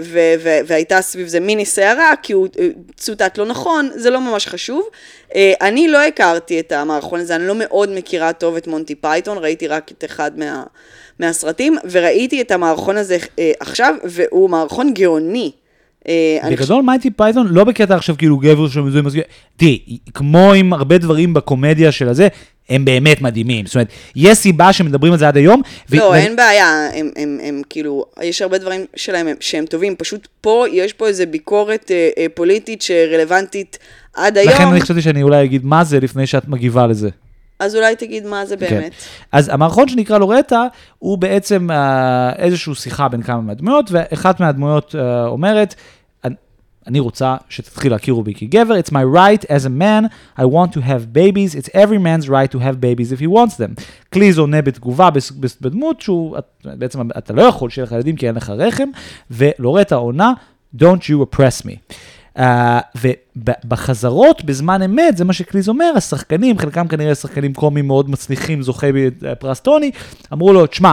ו- ו- והייתה סביב זה מיני סערה, כי הוא צוטט לא נכון, זה לא ממש חשוב. אני לא הכרתי את המערכון הזה, אני לא מאוד מכירה טוב את מונטי פייתון, ראיתי רק את אחד מה, מהסרטים, וראיתי את המערכון הזה אה, עכשיו, והוא מערכון גאוני. אה, אני בגדול מונטי פייתון לא בקטע עכשיו כאילו גבר מסביר, תראי, כמו עם הרבה דברים בקומדיה של הזה, הם באמת מדהימים. זאת אומרת, יש סיבה שמדברים על זה עד היום. ו- לא, ו- אין בעיה, הם, הם, הם כאילו, יש הרבה דברים שלהם הם- שהם טובים, פשוט פה, יש פה איזה ביקורת אה, אה, פוליטית שרלוונטית עד היום, לכן אני חשבתי שאני אולי אגיד מה זה לפני שאת מגיבה לזה. אז אולי תגיד מה זה באמת. כן. אז המערכון שנקרא לורטה הוא בעצם אה, איזושהי שיחה בין כמה מהדמויות, ואחת מהדמויות אה, אומרת, "אני- רוצה שתתחיל להכירו בי כגבר, it's my right as a man, I want to have babies, it's every man's right to have babies if he wants them. קליז עונה בתגובה בדמות שהוא, בעצם אתה לא יכול שיהיה לך ילדים כי אין לך רחם, ולורטה עונה, don't you oppress me. Uh, ובחזרות בזמן אמת, זה מה שקליז אומר, השחקנים, חלקם כנראה שחקנים קומיים מאוד מצליחים, זוכה בפרס טוני, אמרו לו, תשמע,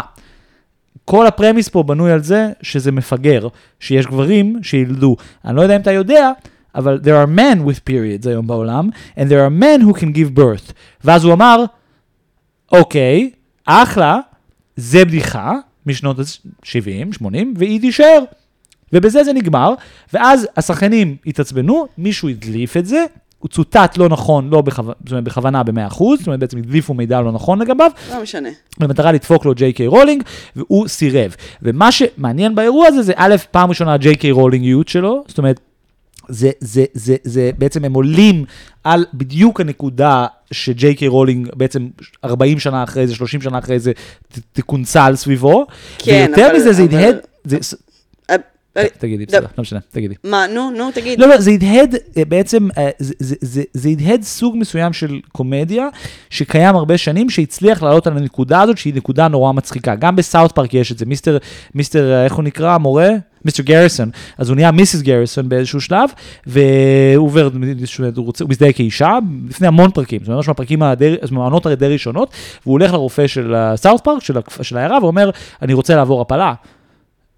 כל הפרמיס פה בנוי על זה שזה מפגר, שיש גברים שילדו. אני לא יודע אם אתה יודע, אבל there are men with periods היום בעולם, and there are men who can give birth. ואז הוא אמר, אוקיי, אחלה, זה בדיחה משנות ה-70, 80, והיא תישאר. ובזה זה נגמר, ואז השחקנים התעצבנו, מישהו הדליף את זה, הוא צוטט לא נכון, לא בכו... זאת אומרת, בכוונה ב-100%, זאת אומרת, בעצם הדליפו מידע לא נכון לגביו, לא משנה. במטרה לדפוק לו ג'יי קיי רולינג, והוא סירב. ומה שמעניין באירוע הזה, זה א', פעם ראשונה הג'יי קיי רולינגיות שלו, זאת אומרת, זה, זה, זה, זה בעצם הם עולים על בדיוק הנקודה שג'יי קיי רולינג בעצם 40 שנה אחרי זה, 30 שנה אחרי זה, תקונסל סביבו. כן, ויותר אבל- מזה, זה אבל- הדהד, זה- אה, אה, תגידי, לא. בסדר, לא משנה, תגידי. מה, נו, נו, תגיד. לא, לא, זה הדהד אה, בעצם, אה, זה- הדהד סוג מסוים של קומדיה, שקיים הרבה שנים, שהצליח לעלות על הנקודה הזאת, שהיא נקודה נורא מצחיקה. גם בסאוט פארק יש את זה, Mister, Mister, אה, איך הוא נקרא, המורה? Mister גריסון. אז הוא נהיה Mrs. גריסון באיזשהו שלב, והוא עובר, הוא מזדהה כאישה, לפני המון פרקים, זאת אומרת, ממש מהפרקים, מהעונות הדי ראשונות, והוא הולך לרופא של סאוט פארק, של העיירה, ואומר, אני רוצה לעבור הפלה.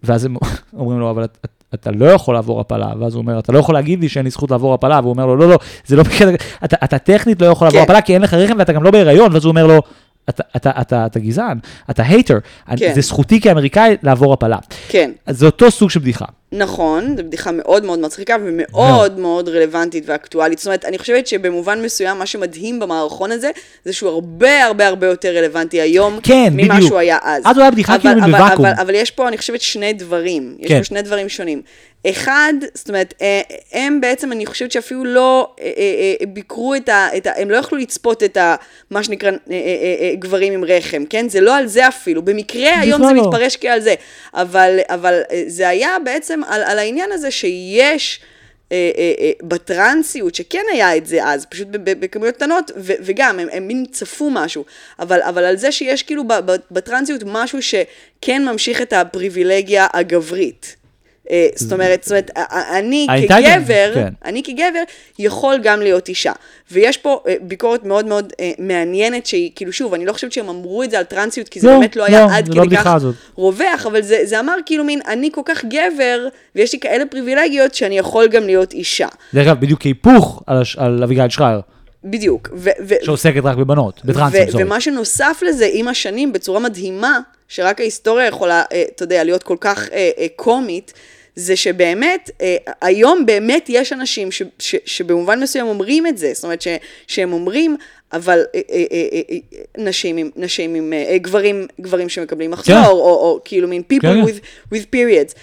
ואז הם אומרים לו, אבל את- את- אתה לא יכול לעבור הפלה, ואז הוא אומר, אתה לא יכול להגיד לי שאין לי זכות לעבור הפלה, והוא אומר לו, לא, לא, זה לא בקטע, אתה, אתה טכנית לא יכול לעבור כן. הפלה כי אין לך רחם ואתה גם לא בהיריון, ואז הוא אומר לו, אתה, אתה, אתה, אתה גזען, אתה הייטר, כן. זה זכותי כאמריקאי לעבור הפלה. כן, אז זה אותו סוג של בדיחה. נכון, זו בדיחה מאוד מאוד מצחיקה ומאוד מאוד רלוונטית ואקטואלית. זאת אומרת, אני חושבת שבמובן מסוים, מה שמדהים במערכון הזה, זה שהוא הרבה הרבה הרבה יותר רלוונטי היום, כן, ממה בדיוק. שהוא היה אז. אז הוא היה בדיחה אבל- כאילו אבל- בוואקום. אבל, אבל יש פה, אני חושבת, שני דברים. יש כן. פה שני דברים שונים. אחד, זאת אומרת, אה, הם בעצם, אני חושבת שאפילו לא אה, אה, ביקרו את ה, את ה... הם לא יכלו לצפות את ה... מה שנקרא גברים עם רחם, כן? זה לא על זה אפילו. במקרה היום זה לא. מתפרש כעל זה. אבל, אבל זה היה בעצם על, על העניין הזה שיש... אה, אה, אה, בטרנסיות, שכן היה את זה אז, פשוט בכמויות קטנות, וגם, הם, הם מין צפו משהו, אבל, אבל על זה שיש כאילו בטרנסיות משהו שכן ממשיך את הפריבילגיה הגברית. אה, זאת אומרת, זאת אומרת, אני גם- כגבר, כן. אני כגבר יכול גם להיות אישה. ויש פה אה, ביקורת מאוד מאוד אה, מעניינת שהיא, כאילו שוב, אני לא חושבת שהם אמרו את זה על טרנסיות, כי זה לא, באמת לא היה לא, עד זה כדי לא כך הזאת. רווח, אבל זה, זה אמר כאילו מין, אני כל כך גבר, ויש לי כאלה פריבילגיות שאני יכול גם להיות אישה. דרך אגב, בדיוק היפוך על, הש- על אביגיל שרייר, בדיוק. ו- ו- שעוסקת רק בבנות, בטרנסים, ו- סורי. ומה שנוסף לזה עם השנים בצורה מדהימה, שרק ההיסטוריה יכולה, אה, אתה יודע, להיות כל כך אה, אה, קומית, זה שבאמת, אה, היום באמת יש אנשים ש, ש, שבמובן מסוים אומרים את זה, זאת אומרת ש, שהם אומרים, אבל אה, אה, אה, נשים עם, נשים עם, גברים, גברים שמקבלים מחזור, כן. או, או כאילו מין people כן, כן. with, with periods.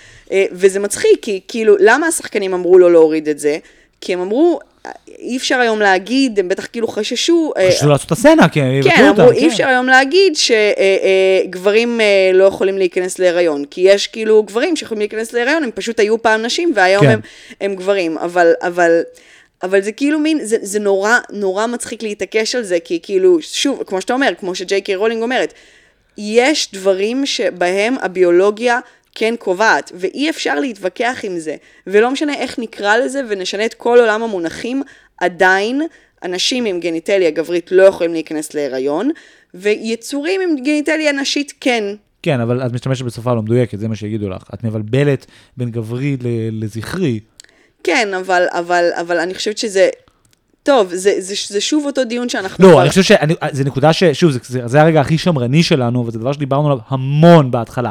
וזה מצחיק, כי כאילו, למה השחקנים אמרו לו להוריד את זה? כי הם אמרו, "אה, אי אפשר היום להגיד, הם בטח כאילו חששו. אה, חשבו לעשות את הסצנה, כי הם כן, יבטלו אמרו, אותה. אי כן. אפשר היום להגיד שגברים לא יכולים להיכנס להיריון, כי יש כאילו גברים שיכולים להיכנס להיריון, הם פשוט היו פעם נשים והיום כן. הם, הם גברים, אבל, אבל, אבל זה כאילו מין, זה, זה נורא, נורא מצחיק להתעקש על זה, כי כאילו, שוב, כמו שאתה אומר, כמו שג'יי קיי רולינג אומרת, יש דברים שבהם הביולוגיה כן קובעת, ואי אפשר להתווכח עם זה, ולא משנה איך נקרא לזה ונשנה את כל עולם המונחים, עדיין אנשים עם גניטליה גברית לא יכולים להיכנס להיריון, ויצורים עם גניטליה נשית כן. כן, אבל את משתמשת בשפה לא מדויקת, זה מה שיגידו לך. את מבלבלת בין גברי לזכרי. כן, אבל, אבל, אבל אני חושבת שזה... טוב, זה, זה, זה שוב אותו דיון שאנחנו... לא, כבר- אני חושב שזו נקודה ש... שוב, זה, זה, זה הרגע הכי שמרני שלנו, וזה דבר שדיברנו עליו המון בהתחלה.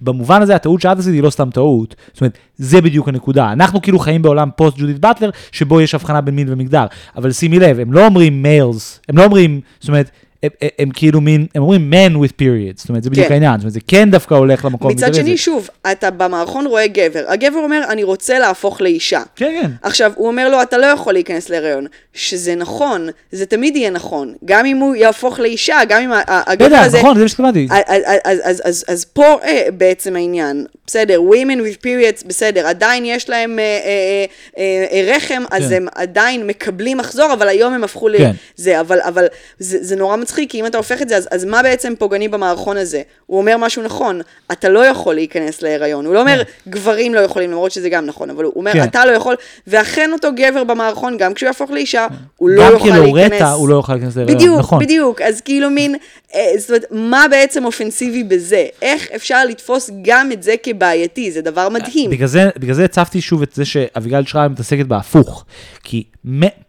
במובן הזה, הטעות שאת עשית היא לא סתם טעות. זאת אומרת, זה בדיוק הנקודה. אנחנו כאילו חיים בעולם פוסט ג'ודית באטלר, שבו יש הבחנה בין מין ומגדר. אבל שימי לב, הם לא אומרים מיילס, הם לא אומרים, זאת אומרת, הם, הם, הם כאילו מין, הם אומרים man with periods, זאת אומרת, זה בדיוק כן. העניין, זאת אומרת, זה כן דווקא הולך למקום. מצד וזה- שני, שוב, אתה במערכון רואה גבר, הגבר אומר, אני רוצה להפוך לאישה. כן, כן. עכשיו, הוא אומר לו, אתה לא יכול להיכנס להיריון. שזה נכון, זה תמיד יהיה נכון. גם אם הוא יהפוך לאישה, גם אם הגבר בטח, הזה... נכון, זה מה שהתכוונתי. אז, אז, אז, אז, אז פה אה, בעצם העניין, בסדר, women with periods, בסדר, עדיין יש להם אה, אה, אה, אה, רחם, אז כן. הם עדיין מקבלים מחזור, אבל היום הם הפכו כן. לזה, אבל, אבל זה, זה נורא מצחיק, כי אם אתה הופך את זה, אז, אז מה בעצם פוגעני במערכון הזה? הוא אומר משהו נכון, אתה לא יכול להיכנס להיריון. הוא לא אומר, גברים לא יכולים, למרות שזה גם נכון, אבל הוא אומר, כן. אתה לא יכול, ואכן אותו גבר במערכון, גם כשהוא יהפוך לאישה, כן. הוא לא יוכל כאילו להיכנס. גם כלורטה הוא לא יוכל להיכנס להיריון, בדיוק, נכון. בדיוק, אז כאילו מין, אה, זאת אומרת, מה בעצם אופנסיבי בזה? איך אפשר לתפוס גם את זה כבעייתי? זה דבר מדהים. בגלל זה, בגלל זה הצפתי שוב את זה שאביגל שרייב מתעסקת בהפוך, כי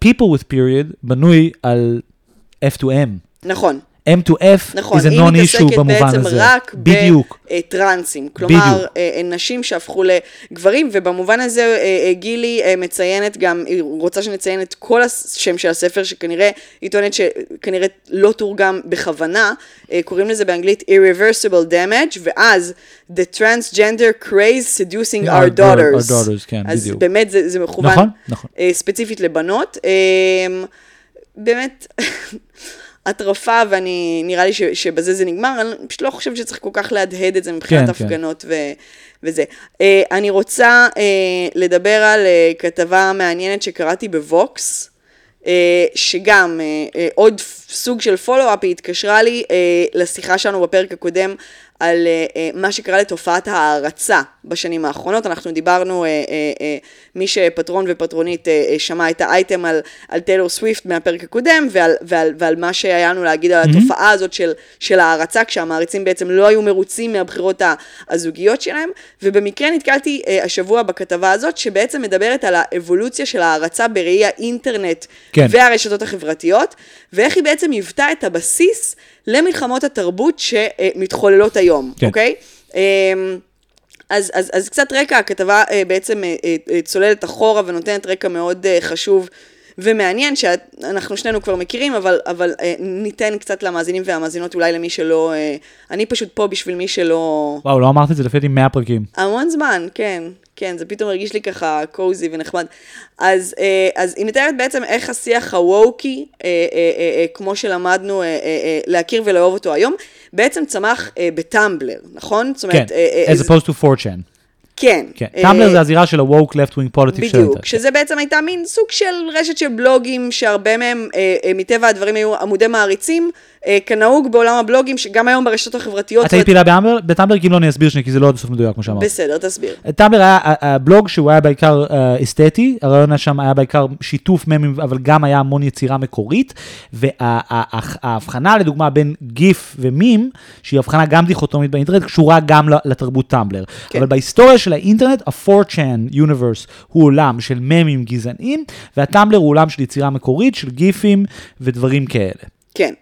people with period בנוי על F2M. נכון. M2F נכון, is a non issue במובן הזה. נכון, היא מתעסקת בעצם רק בדיוק. בטרנסים. כלומר, בדיוק. נשים שהפכו לגברים, ובמובן הזה אה, גילי מציינת גם, היא רוצה שנציין את כל השם של הספר, שכנראה, היא טוענת שכנראה לא תורגם בכוונה, קוראים לזה באנגלית Irreversible Damage, ואז The Transgender Craze Seducing Our Daughters. Our Daughters, כן, אז בדיוק. אז באמת זה, זה מכוון נכון, נכון. ספציפית לבנות. באמת... הטרפה, ואני, נראה לי ש, שבזה זה נגמר, אני פשוט לא חושבת שצריך כל כך להדהד את זה מבחינת כן, כן. הפגנות ו, וזה. אה, אני רוצה אה, לדבר על אה, כתבה מעניינת שקראתי בווקס. שגם אה, אה, עוד סוג של פולו-אפ, היא התקשרה לי אה, לשיחה שלנו בפרק הקודם על אה, אה, מה שקרה לתופעת ההערצה בשנים האחרונות. אנחנו דיברנו, אה, אה, אה, מי שפטרון ופטרונית אה, אה, שמע את האייטם על, על טיילור סוויפט מהפרק הקודם, ועל, ועל, ועל מה שהיה לנו להגיד על התופעה הזאת של, של ההערצה, כשהמעריצים בעצם לא היו מרוצים מהבחירות הזוגיות שלהם, ובמקרה נתקלתי אה, השבוע בכתבה הזאת, שבעצם מדברת על האבולוציה של ההערצה בראי האינטרנט כן. והרשתות החברתיות, ואיך היא בעצם היוותה את הבסיס למלחמות התרבות שמתחוללות היום, כן. אוקיי? אמ, אז, אז, אז קצת רקע, הכתבה אה, בעצם אה, אה, צוללת אחורה ונותנת רקע מאוד חשוב ומעניין, שאנחנו שנינו כבר מכירים, אבל, אבל ניתן קצת למאזינים והמאזינות, אולי למי שלא... אני פשוט פה בשביל מי שלא... וואו, לא אמרת את זה לפי דעתי 100 פרקים. המון זמן, כן, כן, זה פתאום הרגיש לי ככה קוזי ונחמד. אז, אה, אז היא מתארת בעצם איך השיח הווקי, אה, אה, כמו שלמדנו להכיר ולאהוב אותו היום, בעצם צמח בטמבלר, נכון? זאת כן, אומרת, אה, as opposed to 4chan. כן. כן, טמבלר זה הזירה של ה-woke left wing politics של בדיוק. שזה בעצם הייתה מין סוג של רשת של בלוגים, שהרבה מהם מטבע הדברים היו עמודי מעריצים, כנהוג בעולם הבלוגים, שגם היום ברשתות החברתיות. את היית פעילה באמבר-? כי אם לא אני אסביר שנייה, כי זה לא עד הסוף מדויק כמו שאמרת. בסדר, תסביר. טמבלר היה הבלוג שהוא היה בעיקר אה, אסתטי, הרעיון שם היה בעיקר שיתוף ממים, אבל גם היה המון יצירה מקורית, וההבחנה לדוגמה בין גיף ומים, שהיא הבחנה גם דיכוטומית באינטרנט, קשורה גם לתרבות טמבלר. כן. אבל בהיסטוריה של האינטרנט, ה-4chan universe הוא עולם של ממים גזעניים, והטמבלר הוא עולם של יצירה מקורית, של גיפים ודברים כאלה. כן.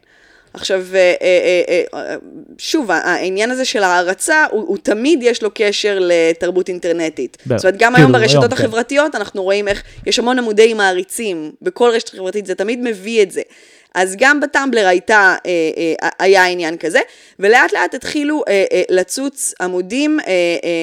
עכשיו, אה, אה, אה, שוב, העניין הזה של הערצה, הוא, הוא תמיד יש לו קשר לתרבות אינטרנטית. בטח. זאת אומרת, גם כאילו, היום ברשתות היום, כן. החברתיות, אנחנו רואים איך יש המון עמודי מעריצים, בכל רשת חברתית זה תמיד מביא את זה. אז גם בטמבלר הייתה, אה, אה, היה עניין כזה, ולאט לאט התחילו אה, אה, לצוץ עמודים אה, אה,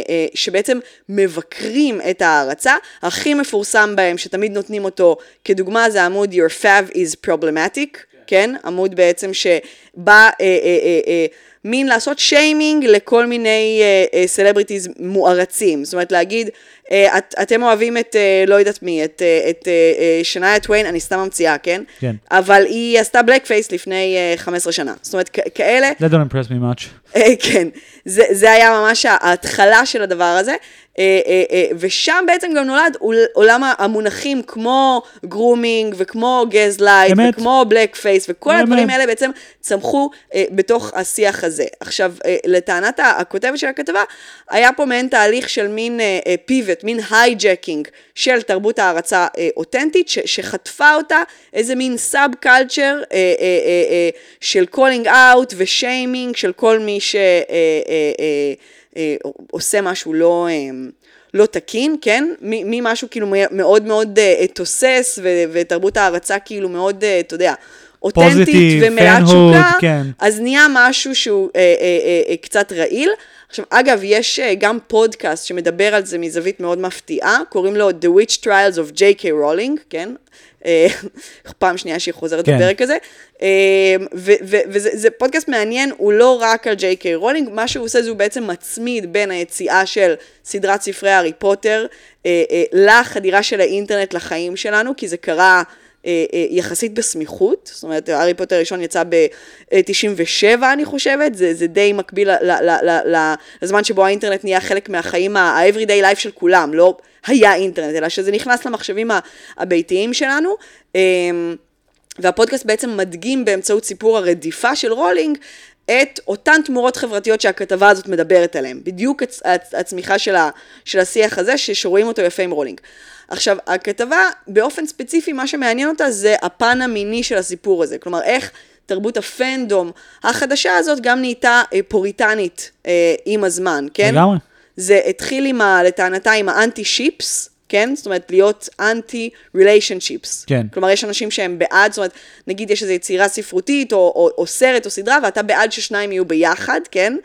אה, שבעצם מבקרים את ההערצה. הכי מפורסם בהם, שתמיד נותנים אותו כדוגמה, זה עמוד Your Fave is Problematic, כן? עמוד בעצם שבא אה, אה, אה, אה, מין לעשות שיימינג לכל מיני celebrities מוערצים. זאת אומרת, להגיד, אה, את, אתם אוהבים את, אה, לא יודעת מי, את, אה, את אה, אה, שאניה טוויין, אני סתם ממציאה, כן? כן. אבל היא עשתה blackface לפני אה, 15 שנה. זאת אומרת, כאלה, That don't impress me much. אה, כן, זה, זה היה ממש ההתחלה של הדבר הזה, אה, אה, אה, ושם בעצם גם נולד עול- עולם המונחים כמו grooming וכמו גז לייט אמת. וכמו blackface וכל. הדברים האלה בעצם צמחו אה, בתוך השיח הזה. עכשיו, אה, לטענת הכותבת של הכתבה, היה פה מעין תהליך של מין pivot, מין hijacking של תרבות הערצה אה, אותנטית, שחטפה אותה איזה מין subculture אה, של calling out ושיימינג של כל מי שעושה משהו לא... אה, לא תקין, כן? ממשהו כאילו מאוד מאוד אה, תוסס ותרבות הערצה כאילו מאוד, אה, אתה יודע, אותנטית ומלאת תשוקה, כן. אז נהיה משהו שהוא אה, אה, אה, אה, קצת רעיל. עכשיו, אגב, יש אה, גם פודקאסט שמדבר על זה מזווית מאוד מפתיעה, קוראים לו The Witch Trials of J.K. Rowling, כן? אה, פעם שנייה שהיא חוזרת כן. בפרק הזה. אה, וזה זה פודקאסט מעניין, הוא לא רק על ג'יי קיי רולינג, מה שהוא עושה זה הוא בעצם מצמיד בין היציאה של סדרת ספרי הארי פוטר לחדירה של האינטרנט לחיים שלנו, כי זה קרה... אה, אה, יחסית בסמיכות, זאת אומרת, הארי פוטר הראשון יצא ב-97, אני חושבת, זה, זה די מקביל לזמן שבו האינטרנט נהיה חלק מהחיים ה-everyday life של כולם, לא היה אינטרנט, אלא שזה נכנס למחשבים הביתיים שלנו. אה, והפודקאסט בעצם מדגים באמצעות סיפור הרדיפה של רולינג את אותן תמורות חברתיות שהכתבה הזאת מדברת עליהן. בדיוק הצ- הצ- הצמיחה של, ה, של השיח הזה, שרואים אותו יפה עם רולינג. עכשיו, הכתבה, באופן ספציפי, מה שמעניין אותה זה הפן המיני של הסיפור הזה. כלומר, איך תרבות ה fandom החדשה הזאת גם נהייתה אה, פוריטנית אה, עם הזמן, כן? לגמרי. זה התחיל עם, ה, לטענתה, עם ה anti ships, כן? זאת אומרת, להיות anti relationships. כן. כלומר, יש אנשים שהם בעד, זאת אומרת, נגיד יש איזו יצירה ספרותית, או, או, או סרט, או סדרה, ואתה בעד ששניים יהיו ביחד, כן?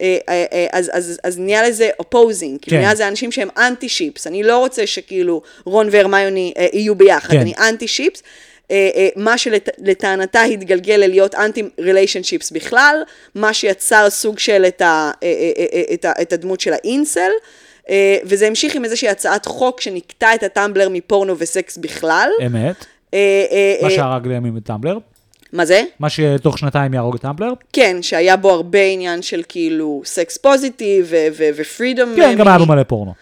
אה, אה, אה, אז, אז, אז נהיה לזה opposing, כאילו כן. נהיה לזה אנשים שהם anti ships, אני לא רוצה שכאילו רון והרמיוני אה, יהיו ביחד, כן. אני anti ships, אה, אה, מה שלטענתה התגלגל ללהיות anti relationships בכלל, מה שיצר סוג של את, ה, אה, אה, אה, את, ה, את הדמות של האינסל, וזה המשיך עם איזושהי הצעת חוק שניקתה את הטמבלר מפורנו וסקס בכלל. אמת. מה שהרג לימים את טמבלר. מה זה? מה שתוך שנתיים יהרוג את טמבלר. כן, שהיה בו הרבה עניין של כאילו sex positive ו freedom. כן, גם היה בו מלא פורנו.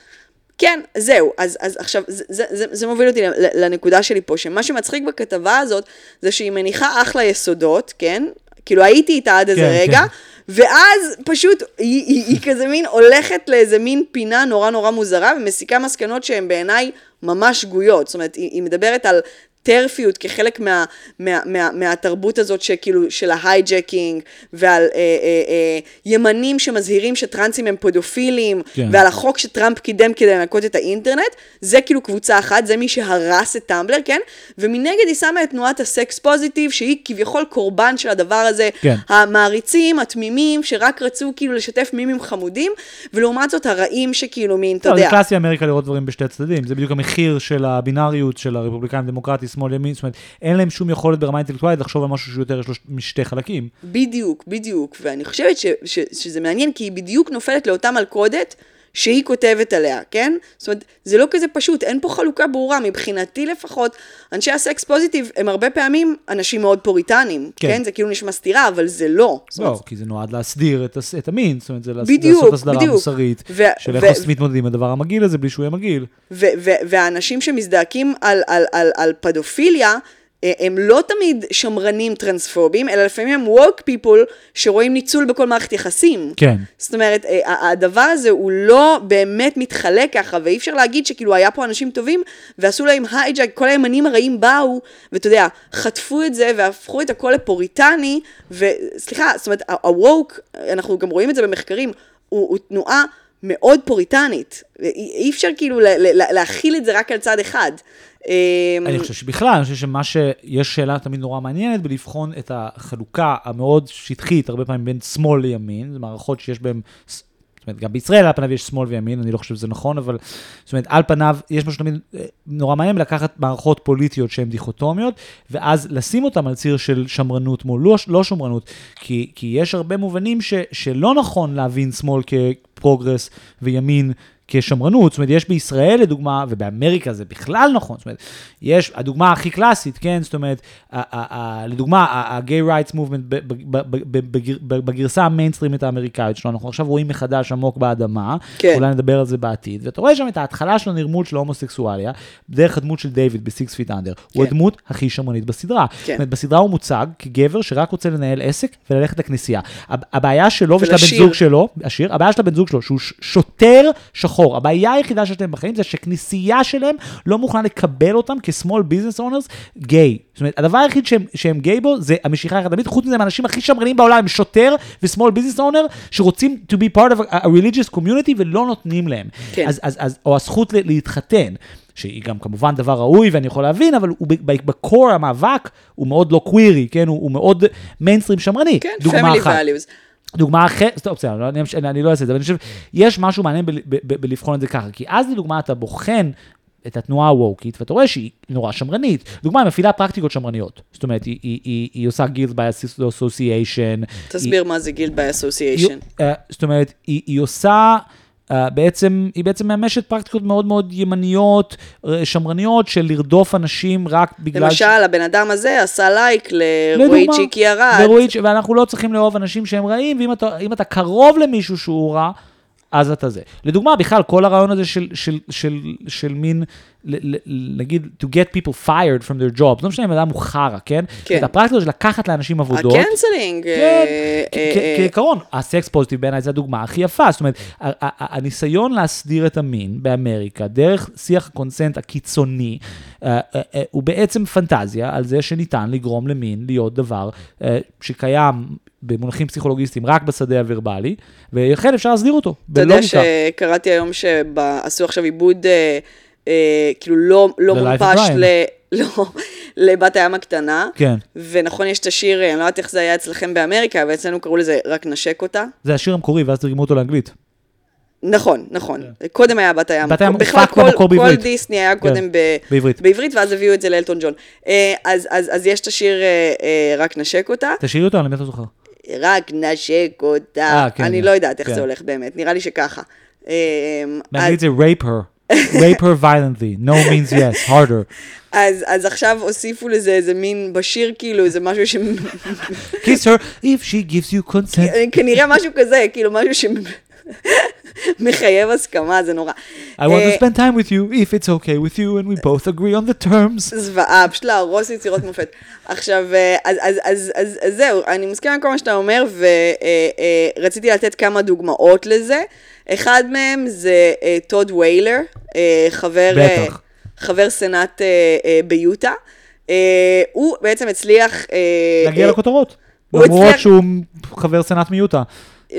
כן, זהו, אז, אז עכשיו, זה, זה, זה, זה מוביל אותי לנקודה שלי פה, שמה שמצחיק בכתבה הזאת, זה שהיא מניחה אחלה יסודות, כן? כאילו הייתי איתה עד איזה כן, רגע, כן. ואז פשוט היא, היא, היא כזה מין הולכת לאיזה מין פינה נורא נורא מוזרה, ומסיקה מסקנות שהן בעיניי ממש שגויות. זאת אומרת, היא, היא מדברת על טרפיות כחלק מה, מה, מה, מהתרבות הזאת שכאילו, של ה hijacking, ועל אה, אה, אה, ימנים שמזהירים שטרנסים הם פדופילים, כן. ועל החוק שטראמפ קידם כדי לנקות את האינטרנט, זה כאילו קבוצה אחת, זה מי שהרס את טמבלר, כן? ומנגד היא שמה את תנועת הסקס פוזיטיב, שהיא כביכול קורבן של הדבר הזה. כן. המעריצים, התמימים, שרק רצו כאילו לשתף מימים חמודים, ולעומת זאת הרעים שכאילו מין, אתה לא, זה יודע. קלאסי אמריקה לראות דברים בשתי צדדים, זה בדיוק המחיר של הבינאריות של הרפובליקאים דמוקרטי, שמאל ימין, זאת אומרת, אין להם שום יכולת ברמה אינטלקטואלית לחשוב על משהו שיותר יש לו משתי חלקים. בדיוק, בדיוק. ואני חושבת ש, ש, שזה מעניין, כי היא בדיוק נופלת לאותה מלכודת שהיא כותבת עליה, כן? זאת אומרת, זה לא כזה פשוט, אין פה חלוקה ברורה. מבחינתי לפחות, אנשי הסקס פוזיטיב הם הרבה פעמים אנשים מאוד פוריטנים, כן. כן? זה כאילו נשמע סתירה, אבל זה לא. לא, אומרת, כי זה נועד להסדיר את הס- את המין, זאת אומרת, זה בדיוק, לעשות הסדרה בדיוק. מוסרית, ו- של ו- איך עושים מתמודדים עם הדבר המגעיל הזה בלי שהוא יהיה מגעיל. ו- ו- והאנשים שמזדעקים על, על, על, על פדופיליה, הם לא תמיד שמרנים טרנספובים, אלא לפעמים הם woke people שרואים ניצול בכל מערכת יחסים. כן. זאת אומרת, אה, הדבר הזה הוא לא באמת מתחלק ככה, ואי אפשר להגיד שכאילו היה פה אנשים טובים, ועשו להם הייג'ק, כל הימנים הרעים באו, ואתה יודע, חטפו את זה והפכו את הכל לפוריטני, וסליחה, זאת אומרת, ה-woke, אנחנו גם רואים את זה במחקרים, הוא, הוא תנועה מאוד פוריטנית. אי, אפשר כאילו להכיל את זה רק על צד אחד. אה, אני חושב שבכלל, אני חושב שמה שיש שאלה תמיד נורא מעניינת בלבחון את החלוקה המאוד שטחית, הרבה פעמים בין שמאל לימין, זה מערכות שיש בהן, זאת אומרת, גם בישראל על פניו יש שמאל וימין, אני לא חושב שזה נכון, אבל זאת אומרת, על פניו יש משהו תמיד אה, נורא מעניין לקחת מערכות פוליטיות שהן דיכוטומיות, ואז לשים אותן על ציר של שמרנות מול לא, לא שמרנות, כי, כי יש הרבה מובנים ש, שלא נכון להבין שמאל כפרוגרס וימין כשמרנות, זאת אומרת, יש בישראל לדוגמה, ובאמריקה זה בכלל נכון, זאת אומרת, יש, הדוגמה הכי קלאסית, כן, זאת אומרת, לדוגמה, ה-gay rights movement בגרסה המיינסטרימית האמריקאית שלו, אנחנו עכשיו רואים מחדש עמוק באדמה, כן. אולי נדבר על זה בעתיד, ואתה רואה שם את ההתחלה של הנרמול של ההומוסקסואליה, דרך הדמות של דיוויד ב-Six Feet Under, הוא כן. הדמות הכי שמרנית בסדרה. כן. זאת אומרת, בסדרה הוא מוצג כגבר שרק רוצה לנהל עסק וללכת לכנסייה. הב- הבעיה שלו ושל הבן. זוג שלו, השיר, הבעיה של הבן זוג שלו, שהוא שוטר שחור שחור. הבעיה היחידה שיש להם בחיים זה שכנסייה שלהם לא מוכנה לקבל אותם כ-small business owners גיי. זאת אומרת, הדבר היחיד שהם, שהם גיי בו זה המשיכה החד-עמית, חוץ מזה הם האנשים הכי שמרניים בעולם, הם שוטר ו-small business owner שרוצים to be part of a, religious community ולא נותנים להם. כן. אז, אז, אז, או הזכות להתחתן. שהיא גם כמובן דבר ראוי ואני יכול להבין, אבל הוא בקור המאבק הוא מאוד לא קווירי, כן? הוא, הוא מאוד מיינסטרים שמרני. כן, דוגמה family אחת. values. דוגמה אחרת, טוב, בסדר, לא, אני, אני לא אעשה את זה, אבל אני חושב, יש משהו מעניין ב, ב, ב, בלבחון את זה ככה, כי אז לדוגמה אתה בוחן את התנועה הווקית, ואתה רואה שהיא נורא שמרנית. דוגמה, היא מפעילה פרקטיקות שמרניות. זאת אומרת, היא, היא, היא, היא עושה guilt by association. תסביר מה זה guilt by association. היא, אה, זאת אומרת, היא, היא עושה... אה, בעצם, היא בעצם מממשת פרקטיקות מאוד מאוד ימניות, אה, שמרניות, של לרדוף אנשים רק בגלל... למשל, הבן אדם הזה עשה לייק לדוגמה, לרועי צ'יקי, ואנחנו לא צריכים לאהוב אנשים שהם רעים, ואם אתה, אתה קרוב למישהו שהוא רע, אז אתה זה. לדוגמה, בכלל, כל הרעיון הזה של, של, של, של מין, ל- ל- נגיד, to get people fired from their jobs, לא משנה אם אדם הוא חרא, כן? כן. הפרקטיקה של לקחת לאנשים עבודות. ה cancelling. כן, אה, אה, אה, כעיקרון, ה sex positive בעיניי זה הדוגמה הכי יפה. זאת אומרת, ה- הניסיון להסדיר את המין באמריקה, דרך שיח ה consent הקיצוני, הוא בעצם פנטזיה על זה שניתן לגרום למין להיות דבר שקיים במונחים פסיכולוגיסטיים רק בשדה הוורבלי, ולכן אפשר להסדיר אותו, אתה יודע. שקראתי היום שעשו עכשיו עיבוד, אה, אה, כאילו לא לא מונפש. ל- לא, לבת הים הקטנה. כן, ונכון, יש את השיר, אני לא יודעת איך זה היה אצלכם באמריקה, אבל אצלנו קראו לזה רק נשק אותה. זה השיר המקורי, ואז תרגמו אותו לאנגלית. נכון, נכון. קודם היה בת הים. כן. בת הים בכלל, כל- במקור כל בעברית. דיסני היה קודם ב- בעברית. בעברית, ואז הביאו את זה לאלטון ג'ון. אה, אז- אז אז יש את השיר אה, אה, רק נשק אותה. תשאירי אותו, אני באמת לא זוכר. רק נשק אותה. אה, כן, אני כן. לא יודעת איך כן. זה הולך באמת, נראה לי שככה. אה, באנגלית זה rape her. Rape her violently. No means yes, harder. אז, אז עכשיו הוסיפו לזה איזה מין בשיר, כאילו, איזה משהו ש... kiss her if she gives you consent. כנראה משהו כזה, כאילו, משהו שמחייב הסכמה, זה נורא. I want אה, to spend time with you if it's okay with you and we both agree on the terms. זוועה, פשוט להרוס יצירות מופת. עכשיו, אה, אז, אז, אז, אז, אז זהו, אני מסכימה עם כל מה שאתה אומר, ורציתי לתת כמה דוגמאות לזה. אחד מהם זה אה, טוד ויילר, אה, חבר, אה. חבר סנאט אה, אה, ביוטה. אה, הוא בעצם הצליח... אה, להגיע אה, לכותרות. למרות שהוא חבר סנאט מיוטה.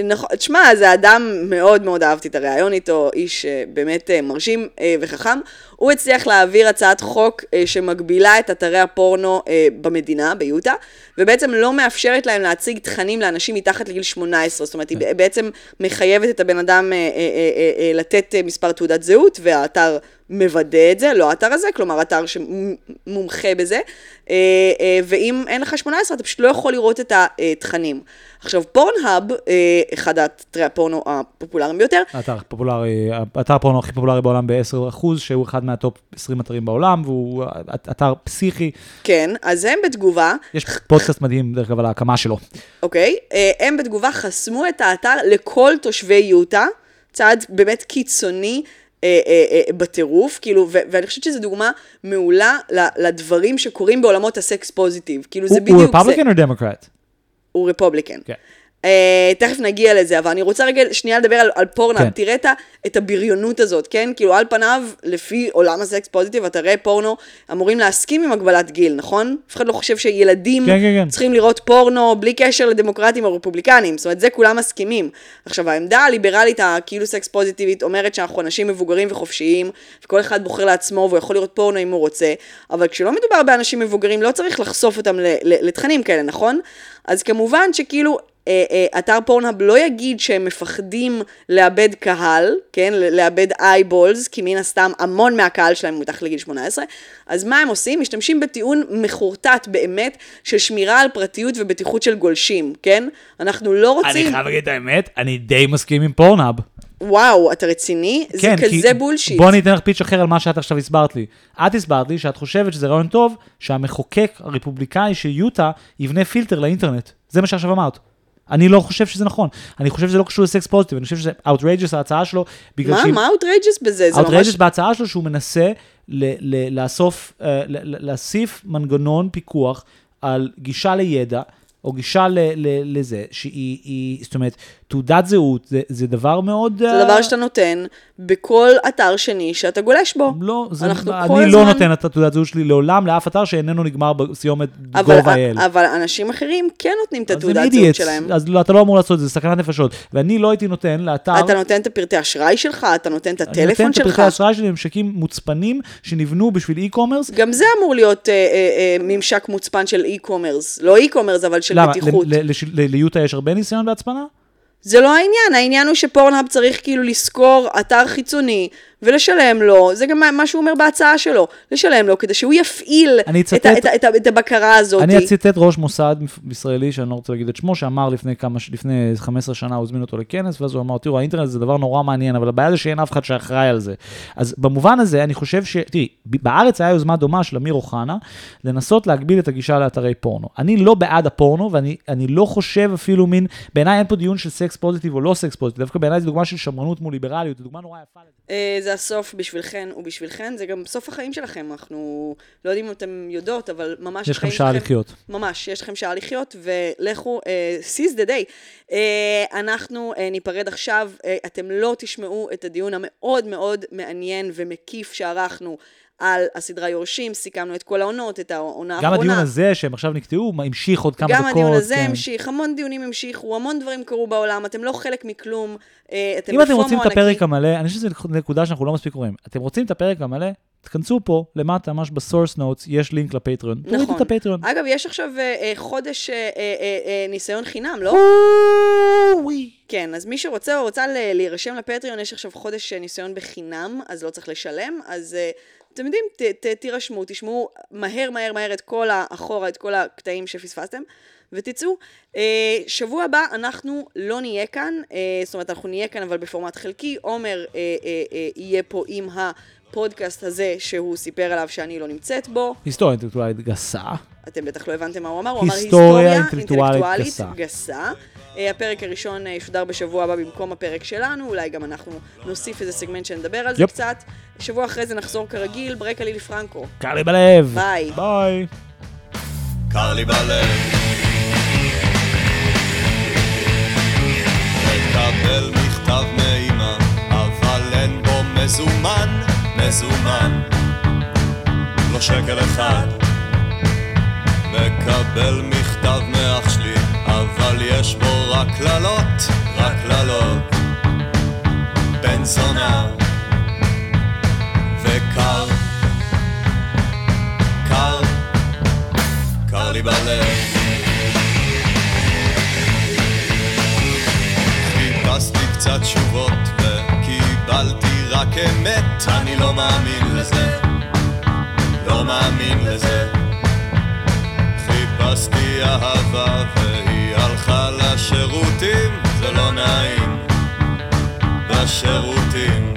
נכון, תשמע, זה אדם מאוד מאוד אהבתי את הריאיון איתו, איש אה, באמת אה, מרשים אה, וחכם. הוא הצליח להעביר הצעת חוק שמגבילה את אתרי הפורנו במדינה, ביוטה, ובעצם לא מאפשרת להם להציג תכנים לאנשים מתחת לגיל 18. זאת אומרת, היא. בעצם מחייבת את הבן אדם לתת מספר תעודת זהות, והאתר מוודא את זה, לא האתר הזה, כלומר אתר שמומחה בזה, אה, אה, ואם אין לך 18 אתה פשוט לא יכול לראות את התכנים. עכשיו פורנהאב, אה, אחד אתרי הפורנו הפופולריים ביותר, האתר פופולרי, האתר הפורנו הכי פופולרי בעולם ב-10%, שהוא אחד מהטופ 20 אתרים בעולם, והוא אתר פסיכי. כן, אז הם בתגובה, יש פודקאסט מדהים, דרך אגב, על ההקמה שלו. אוקיי, הם בתגובה חסמו את האתר לכל תושבי יוטה, צעד באמת קיצוני. אה, אה, אה, בטירוף, כאילו, ו- ואני חושבת שזו דוגמה מעולה לדברים שקורים בעולמות ה sex positive, כאילו זה הוא בדיוק זה. רפובליקן או דמוקרט? הוא רפובליקן. כן. אה, תכף נגיע לזה, אבל אני רוצה רגע שנייה לדבר על, על פורנהאב. כן. תראה את, את הבריונות הזאת, כן? כאילו על פניו, לפי עולם ה sex positive, אתרי פורנו אמורים להסכים עם הגבלת גיל, נכון? אף אחד לא חושב שילדים כן, כן, כן. צריכים לראות פורנו בלי קשר לדמוקרטים או רפובליקנים. זאת אומרת, זה כולם מסכימים. עכשיו, העמדה הליברלית, הכאילו סקס פוזיטיבית, אומרת שאנחנו אנשים מבוגרים וחופשיים, וכל אחד בוחר לעצמו והוא יכול לראות פורנו אם הוא רוצה, אבל כשלא מדובר באנשים מבוגרים, לא צריך לחשוף אותם לתכנים כאלה, נכון? אז כמובן שכאילו, אה, אה, אתר פורנהאב לא יגיד שהם מפחדים לאבד קהל, כן? לאבד אייבולס, כי מן הסתם המון מהקהל שלהם הוא מתחת לגיל 18, אז מה הם עושים? משתמשים בטיעון מחורטט באמת של שמירה על פרטיות ובטיחות של גולשים, כן? אנחנו לא אני רוצים... חייב להגיד את האמת, אני די מסכים עם פורנאב. וואו, אתה רציני? זה כן, כזה בולשיט. בוא אני אתן לך פיץ' אחר על מה שאת עכשיו הסברת לי. את הסברת לי שאת חושבת שזה רעיון טוב שהמחוקק הרפובליקאי של יוטה יבנה פילטר לאינטרנט. זה מה שעכשיו אמרת. אני לא חושב שזה נכון. אני חושב שזה לא קשור לסקס פוזיטיב, אני חושב שזה outrageous ההצעה שלו. בגלל מה? שהיא- מה outrageous בזה? זה ממש... outrageous בהצעה שלו שהוא מנסה ל- ל- לאסוף, אה, ל- ל- להוסיף מנגנון פיקוח על גישה לידע או גישה ל, ל, לזה, שהיא, היא, זאת אומרת, תעודת זהות זה, זה דבר מאוד... זה אה, דבר שאתה נותן בכל אתר שני שאתה גולש בו. לא, זה, אני כל לא נותן את התעודת זהות שלי לעולם לאף אתר שאיננו נגמר בסיומת gov.il. אבל אנשים אחרים כן נותנים את התעודת זהות שלהם. אז לא, אתה לא אמור לעשות את זה, זה סכנת נפשות. ואני לא הייתי נותן לאתר... אתה נותן את הפרטי אשראי שלך, אתה נותן את אני הטלפון נותן את שלך. הפרטי האשראי שלי לממשקים מוצפנים שנבנו בשביל e-commerce. גם זה אמור להיות אה, אה, אה, ממשק מוצפן של e-commerce. לא e-commerce, אבל של למה? בטיחות. ל- ל- לש- ל- ליוטה יש הרבה ניסיון בהצפנה? זה לא העניין, העניין הוא שפורנהאב צריך כאילו לשכור אתר חיצוני ולשלם לו, זה גם מה- שהוא אומר בהצעה שלו, לשלם לו כדי שהוא יפעיל את, את, את, ה, את הבקרה הזאת. אני אצטט ראש מוסד ישראלי, שאני לא רוצה להגיד את שמו, שאמר לפני כמה, לפני 15 שנה, הוא הזמין אותו לכנס, ואז הוא אמר, תראו, האינטרנט זה דבר נורא מעניין, אבל הבעיה זה שאין אף אחד שאחראי על זה. אז במובן הזה, אני חושב ש... תראי, בארץ היה יוזמה דומה של אמיר אוחנה, לנסות להגביל את הגישה לאתרי פורנו. אני לא בעד הפורנו, ואני אני לא חושב אפילו מין, בעיניי אין פה דיון של sex positive או לא sex positive, דווקא בעיניי זו דוגמה של שמרנות מול ליברליות, זו דוגמה נורא יפה. אה, זה הסוף בשבילכן ובשבילכן, זה גם סוף החיים שלכם, אנחנו לא יודעים אם אתם יודעות, אבל ממש יש לכם שעה שלכם- לחיות. ממש, יש לכם שעה לחיות, ולכו, אה, seize the day. אה, אנחנו אה, ניפרד עכשיו, אה, אתם לא תשמעו את הדיון המאוד מאוד מעניין ומקיף שערכנו על הסדרה יורשים, סיכמנו את כל העונות, את העונה גם האחרונה. הדיון הזה, שהם עכשיו נקטעו, המשיך עוד כמה גם דקות. הדיון הזה כן. המשיך, המון דיונים המשיכו, המון דברים קרו בעולם, אתם לא חלק מכלום, אה, אתם אם אתם רוצים את. הפרק המלא, אני חושב שזו נקודה שאנחנו לא מספיק רואים. אתם רוצים את הפרק המלא, תכנסו פה, למטה, ממש בסורס נוטס, יש לינק לפטריון. תורידו נכון. את הפטריון. אגב, יש עכשיו אה, אה, חודש אה, אה, אה, אה, ניסיון חינם, לא? כן, אז מי שרוצה או רוצה להירשם לפטריון, יש עכשיו חודש ניסיון בחינם, אז לא צריך לשלם, אז אה, אתם יודעים, ת, ת, תירשמו, תשמעו מהר מהר מהר את כל האחורה, את כל הקטעים שפספסתם, ותצאו. אה, שבוע הבא אנחנו לא נהיה כאן, אה, זאת אומרת, אנחנו נהיה כאן אבל בפורמט חלקי, עומר אה, אה, אה, יהיה פה עם הפודקאסט הזה שהוא סיפר עליו שאני לא נמצאת בו. היסטוריה אינטלקטואלית גסה. אתם בטח לא הבנתם מה הוא אמר, הוא אמר היסטוריה אינטלקטואלית גסה. גסה. אה, הפרק הראשון אה, ישודר בשבוע הבא במקום הפרק שלנו, אולי גם אנחנו נוסיף איזה סגמנט שנדבר על זה. קצת. שבוע אחרי זה נחזור כרגיל, ברקע לילי פרנקו. קר לי בלב. ביי. ביי. קר לי בלב. מקבל מכתב מאמא, אבל אין בו מזומן, מזומן. לא שקל אחד. מקבל מכתב מאח שלי, אבל יש בו רק קללות, רק קללות. בן זונה וקר, קר, קר לי בלב. חיפשתי קצת תשובות וקיבלתי רק אמת, אני לא מאמין לזה, לא מאמין לזה. חיפשתי אהבה והיא הלכה לשירותים, זה לא נעים, בשירותים.